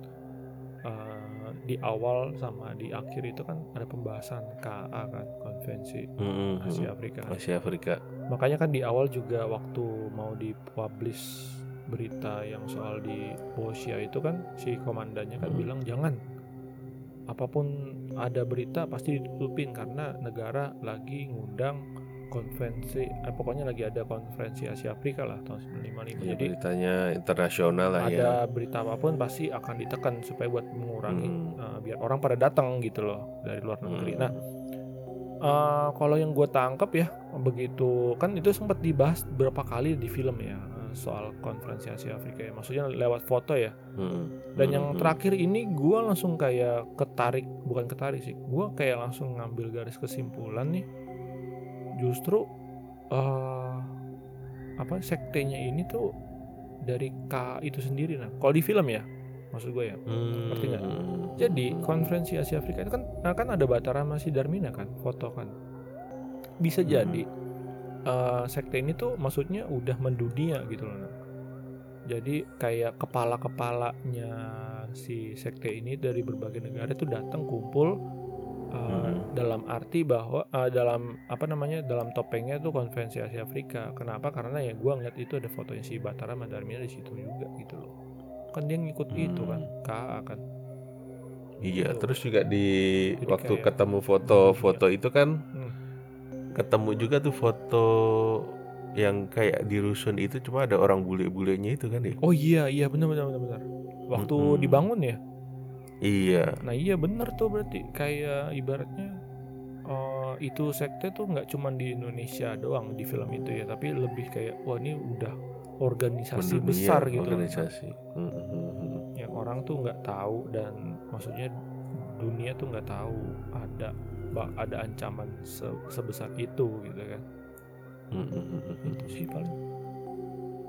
eh, di awal sama di akhir itu kan ada pembahasan KA kan konvensi Mm-mm, Asia mm-mm. Afrika. Asia Afrika. Makanya kan di awal juga waktu mau dipublish berita yang soal di Bosnia itu kan si komandannya kan Hmm. bilang jangan apa pun ada berita pasti ditutupin karena negara lagi ngundang konvensi eh, pokoknya lagi ada konferensi Asia Afrika lah tahun 1955 Ya, jadi beritanya internasional lah ya. ada berita apa pun pasti akan ditekan supaya buat mengurangi Hmm. eh, biar orang pada datang gitu loh dari luar negeri. Hmm. Nah Eh, kalau yang gue tangkap ya begitu kan itu sempat dibahas beberapa kali di film ya soal konferensi Asia Afrika ya. Maksudnya lewat foto ya. Mm-mm, dan yang mm-mm. terakhir ini gue langsung kayak ketarik bukan ketarik sih. Gue kayak langsung ngambil garis kesimpulan nih. Justru eh apa sektenya ini tuh dari K itu sendiri nah. Kalau di film ya maksud gue ya. Hmm, ngerti nggak? jadi konferensi Asia Afrika itu kan nah kan ada Batara masih Darmina kan foto kan. Bisa Hmm. jadi eh, sekte ini tuh maksudnya udah mendunia gitu loh jadi kayak kepala-kepalanya si sekte ini dari berbagai negara tuh datang kumpul eh, Hmm. dalam arti bahwa eh, dalam apa namanya dalam topengnya tuh konferensi Asia Afrika kenapa karena ya gua ngeliat itu ada fotonya si Batara sama Darmina di situ juga gitu loh kan dia ngikut itu kan Hmm. KA kan Iya, Gitu. terus juga di Jadi waktu kayak- ketemu foto-foto itu kan Hmm. Ketemu juga tuh foto yang kayak di rusun itu cuma ada orang bule-bulenya itu kan ya. Oh iya iya benar benar benar benar. Waktu Mm-mm. dibangun ya. Iya. Nah iya benar tuh berarti kayak ibaratnya eh, itu sekte tuh nggak cuma di Indonesia doang di film itu ya, tapi lebih kayak wah ini udah organisasi mendunia, besar gitu. Organisasi. Mm-mm. Yang orang tuh nggak tahu dan maksudnya dunia tuh nggak tahu ada ada ancaman se- sebesar itu gitu kan. Mm-mm. Itu sih paling.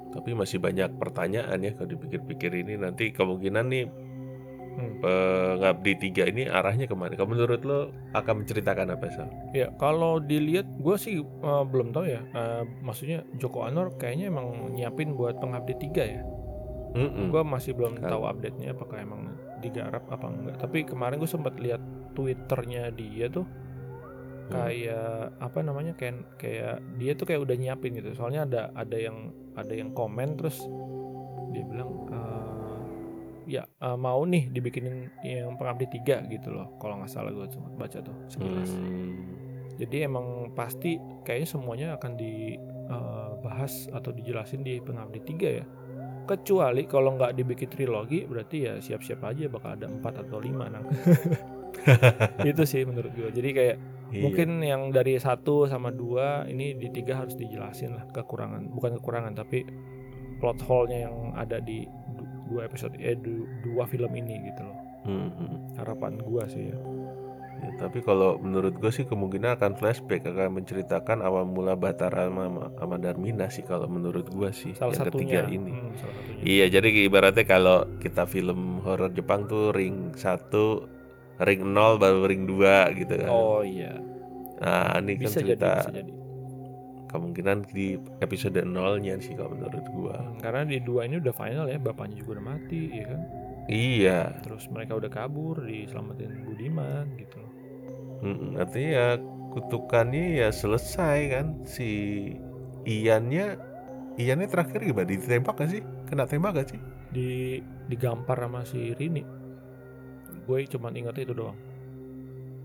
Tapi masih banyak pertanyaan ya kalau dipikir-pikir ini nanti kemungkinan nih Hmm. pengabdi tiga ini arahnya ke mana? Kalau menurut lo akan menceritakan apa Sal? Ya kalau dilihat gue sih eh, belum tahu ya. Eh, maksudnya Joko Anwar kayaknya emang nyiapin buat pengabdi tiga ya. Mm-mm. Gue masih belum Kan. tahu update-nya apakah emang digarap apa enggak. Tapi kemarin gue sempat lihat twitternya dia tuh Hmm. kayak apa namanya kayak kayak dia tuh kayak udah nyiapin gitu. Soalnya ada ada yang ada yang komen terus dia bilang eh, ya eh, mau nih dibikinin yang pengabdi tiga gitu loh. Kalau nggak salah gue sempat baca tuh sekilas. Hmm. Jadi emang pasti kayaknya semuanya akan dibahas atau dijelasin di Pengabdi 3 ya. Kecuali kalau nggak dibikin trilogi berarti ya siap-siap aja bakal ada 4 atau 5 nang. itu sih menurut gue. Jadi kayak Iya. mungkin yang dari satu sama dua ini di tiga harus dijelasin lah kekurangan, bukan kekurangan tapi plot hole-nya yang ada di du- dua episode eh du- dua film ini gitu loh. Mm-mm. Harapan gua sih ya. Ya, tapi kalau menurut gue sih kemungkinan akan flashback akan menceritakan awal mula Batara sama, sama Darmina sih kalau menurut gue sih Salah yang satunya. ketiga ini. Hmm, salah satunya. Iya, jadi ibaratnya kalau kita film horor Jepang tuh ring 1, ring 0 baru ring 2 gitu kan. Oh iya. Nah, ini kan Bisa jadi, cerita bisa jadi. kemungkinan di episode 0-nya sih kalau menurut gua. Karena di dua ini udah final ya, bapaknya juga udah mati, ya kan. Iya, Terus mereka udah kabur, diselamatin Budiman gitu. loh. Mm-mm, artinya ya kutukannya ya selesai kan si Iannya Iannya terakhir gimana ditembak gak sih kena tembak gak sih di digampar sama si Rini gue cuman ingat itu doang.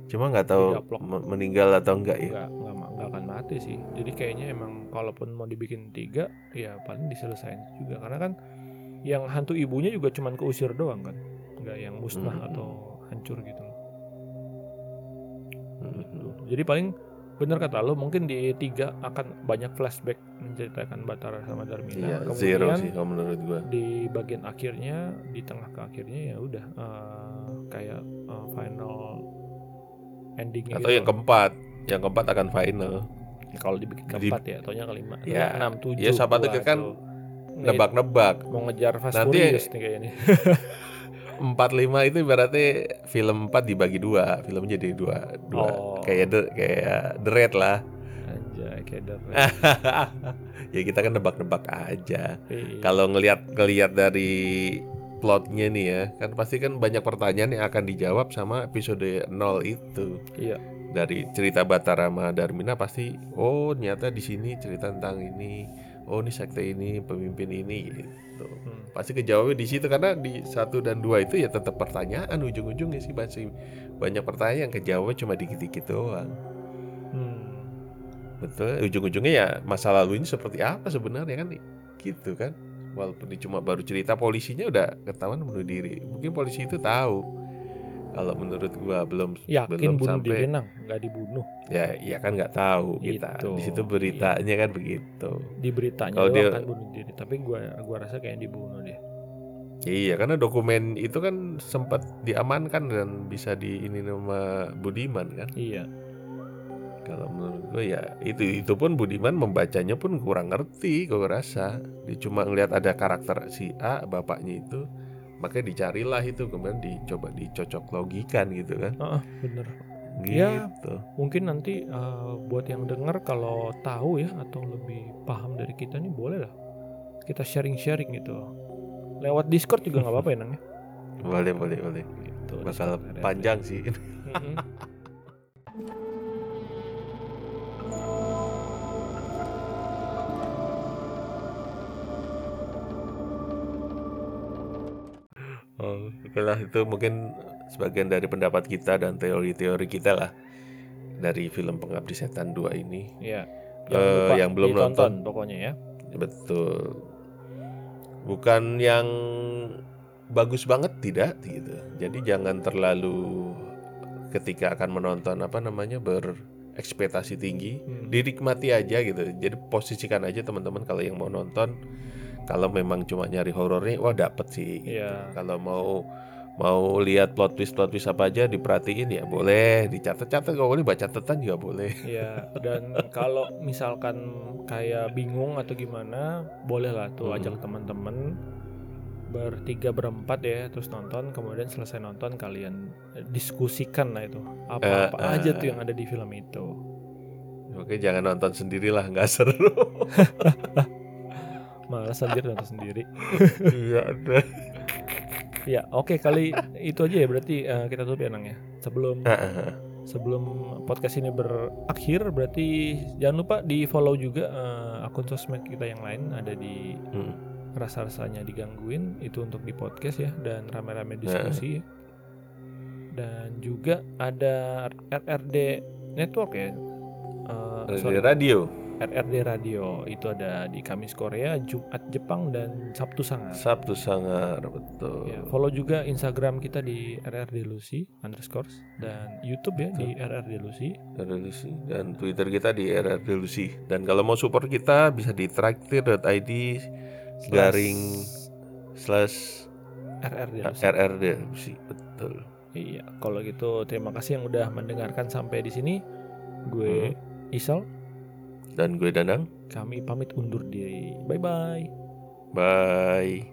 Cuma nggak tahu meninggal atau enggak ya? Nggak nggak akan mati sih. Jadi kayaknya emang kalaupun mau dibikin tiga ya paling diselesain juga. Karena kan yang hantu ibunya juga cuman keusir doang kan. Nggak yang musnah Hmm. atau hancur gitu. Mhm. jadi paling bener kata lo mungkin di tiga akan banyak flashback menceritakan Batara sama Darmina. Iya kemudian zero sih kalau menurut gua. di bagian akhirnya di tengah ke akhirnya ya udah eh, kayak eh, final endingnya atau gitu. yang keempat. Yang keempat akan final. Ya, kalau dibikin Di- keempat ya ataunya kelima. Ya, enam tujuh ya, siapa kan tuh. Nih, nebak-nebak. mau ngejar Fast Nanti- Furious nih kayaknya. Empat lima itu berarti film empat dibagi dua. Filmnya jadi dua dua. Oh. kayak the kayak the red lah. Anjay kayak The Red. ya kita kan nebak-nebak aja. Iya. kalau ngelihat ngelihat dari plotnya nih ya. Kan pasti kan banyak pertanyaan yang akan dijawab sama episode 0 itu. Iya. dari cerita Batara sama Darmina pasti oh ternyata di sini cerita tentang ini. Oh ini sekte ini pemimpin ini gitu. Hmm. pasti kejawabnya di situ karena di satu dan dua itu ya tetap pertanyaan ujung-ujungnya sih. Masih banyak pertanyaan yang kejawabnya cuma dikit-dikit doang. Hmm. betul. Ujung-ujungnya ya masa lalu ini seperti apa sebenarnya kan? Gitu kan walaupun dia cuma baru cerita polisinya udah ketahuan bunuh diri. Mungkin polisi itu tahu. Kalau menurut gua belum yakin belum bunuh sampai diri nang? Nggak dibunuh? Ya ya kan nggak tahu kita. Gitu. di situ beritanya kan begitu. Di beritanya Kalau dia- kan bunuh diri tapi gua gua rasa kayak dibunuh dia iya karena dokumen itu kan sempat diamankan dan bisa di ini nama Budiman kan? Iya kalau menurut gue ya itu itu pun Budiman membacanya pun kurang ngerti gue rasa dia cuma ngelihat ada karakter si A bapaknya itu. Makanya dicarilah itu kemudian dicoba dicocok logikan gitu kan. Ah bener. Gitu. Ya. mungkin nanti eh, buat yang denger kalau tahu ya atau lebih paham dari kita nih boleh lah. Kita sharing-sharing gitu. Lewat Discord juga nggak apa-apa ya nang ya? Boleh boleh boleh. Gitu, bakal Discord panjang sih. Oh, oke lah itu mungkin sebagian dari pendapat kita dan teori-teori kita lah dari film Pengabdi Setan 2 ini. Iya. Eh, yang belum ditonton pokoknya ya. Betul. Bukan yang bagus banget tidak gitu. Jadi jangan terlalu ketika akan menonton apa namanya berekspektasi tinggi, Hmm. dinikmati aja gitu. Jadi posisikan aja teman-teman kalau yang mau nonton kalau memang cuma nyari horornya wah dapet sih. gitu. Iya. Kalau mau mau lihat plot twist plot twist apa aja diperhatiin ya boleh dicatat-catat kalau boleh baca catatan juga boleh Iya, dan kalau misalkan kayak bingung atau gimana, boleh lah tuh Hmm. ajak teman-teman bertiga berempat ya, terus nonton, kemudian selesai nonton kalian diskusikan lah itu apa-apa Eh, aja eh. tuh yang ada di film itu. oke jangan nonton sendirilah nggak seru Malah sendiri nonton sendiri. iya ada Ya, oke kali itu aja ya berarti eh, kita tutup ya Nang ya. Sebelum sebelum podcast ini berakhir berarti jangan lupa di follow juga eh, akun sosmed kita yang lain ada di Hmm. rasa-rasanya digangguin itu untuk di podcast ya dan rame-rame diskusi. Dan juga ada RRD network ya? Eh, Dari sorry, radio RRD radio. Itu ada di Kamis Korea Jumat Jepang dan Sabtu Sangar. Sabtu Sangar betul. Ya, follow juga Instagram kita di RRD Lucy underscore dan YouTube ya di RRD Lucy. RRDlucy dan Twitter kita di RRD Lucy. Dan kalau mau support kita bisa di traktir.id garing slash RRD Lucy. RRD Lucy betul. Iya, kalau gitu terima kasih yang udah mendengarkan sampai di sini. Gue Isal, dan gue Danang kami pamit undur diri. Bye bye. bye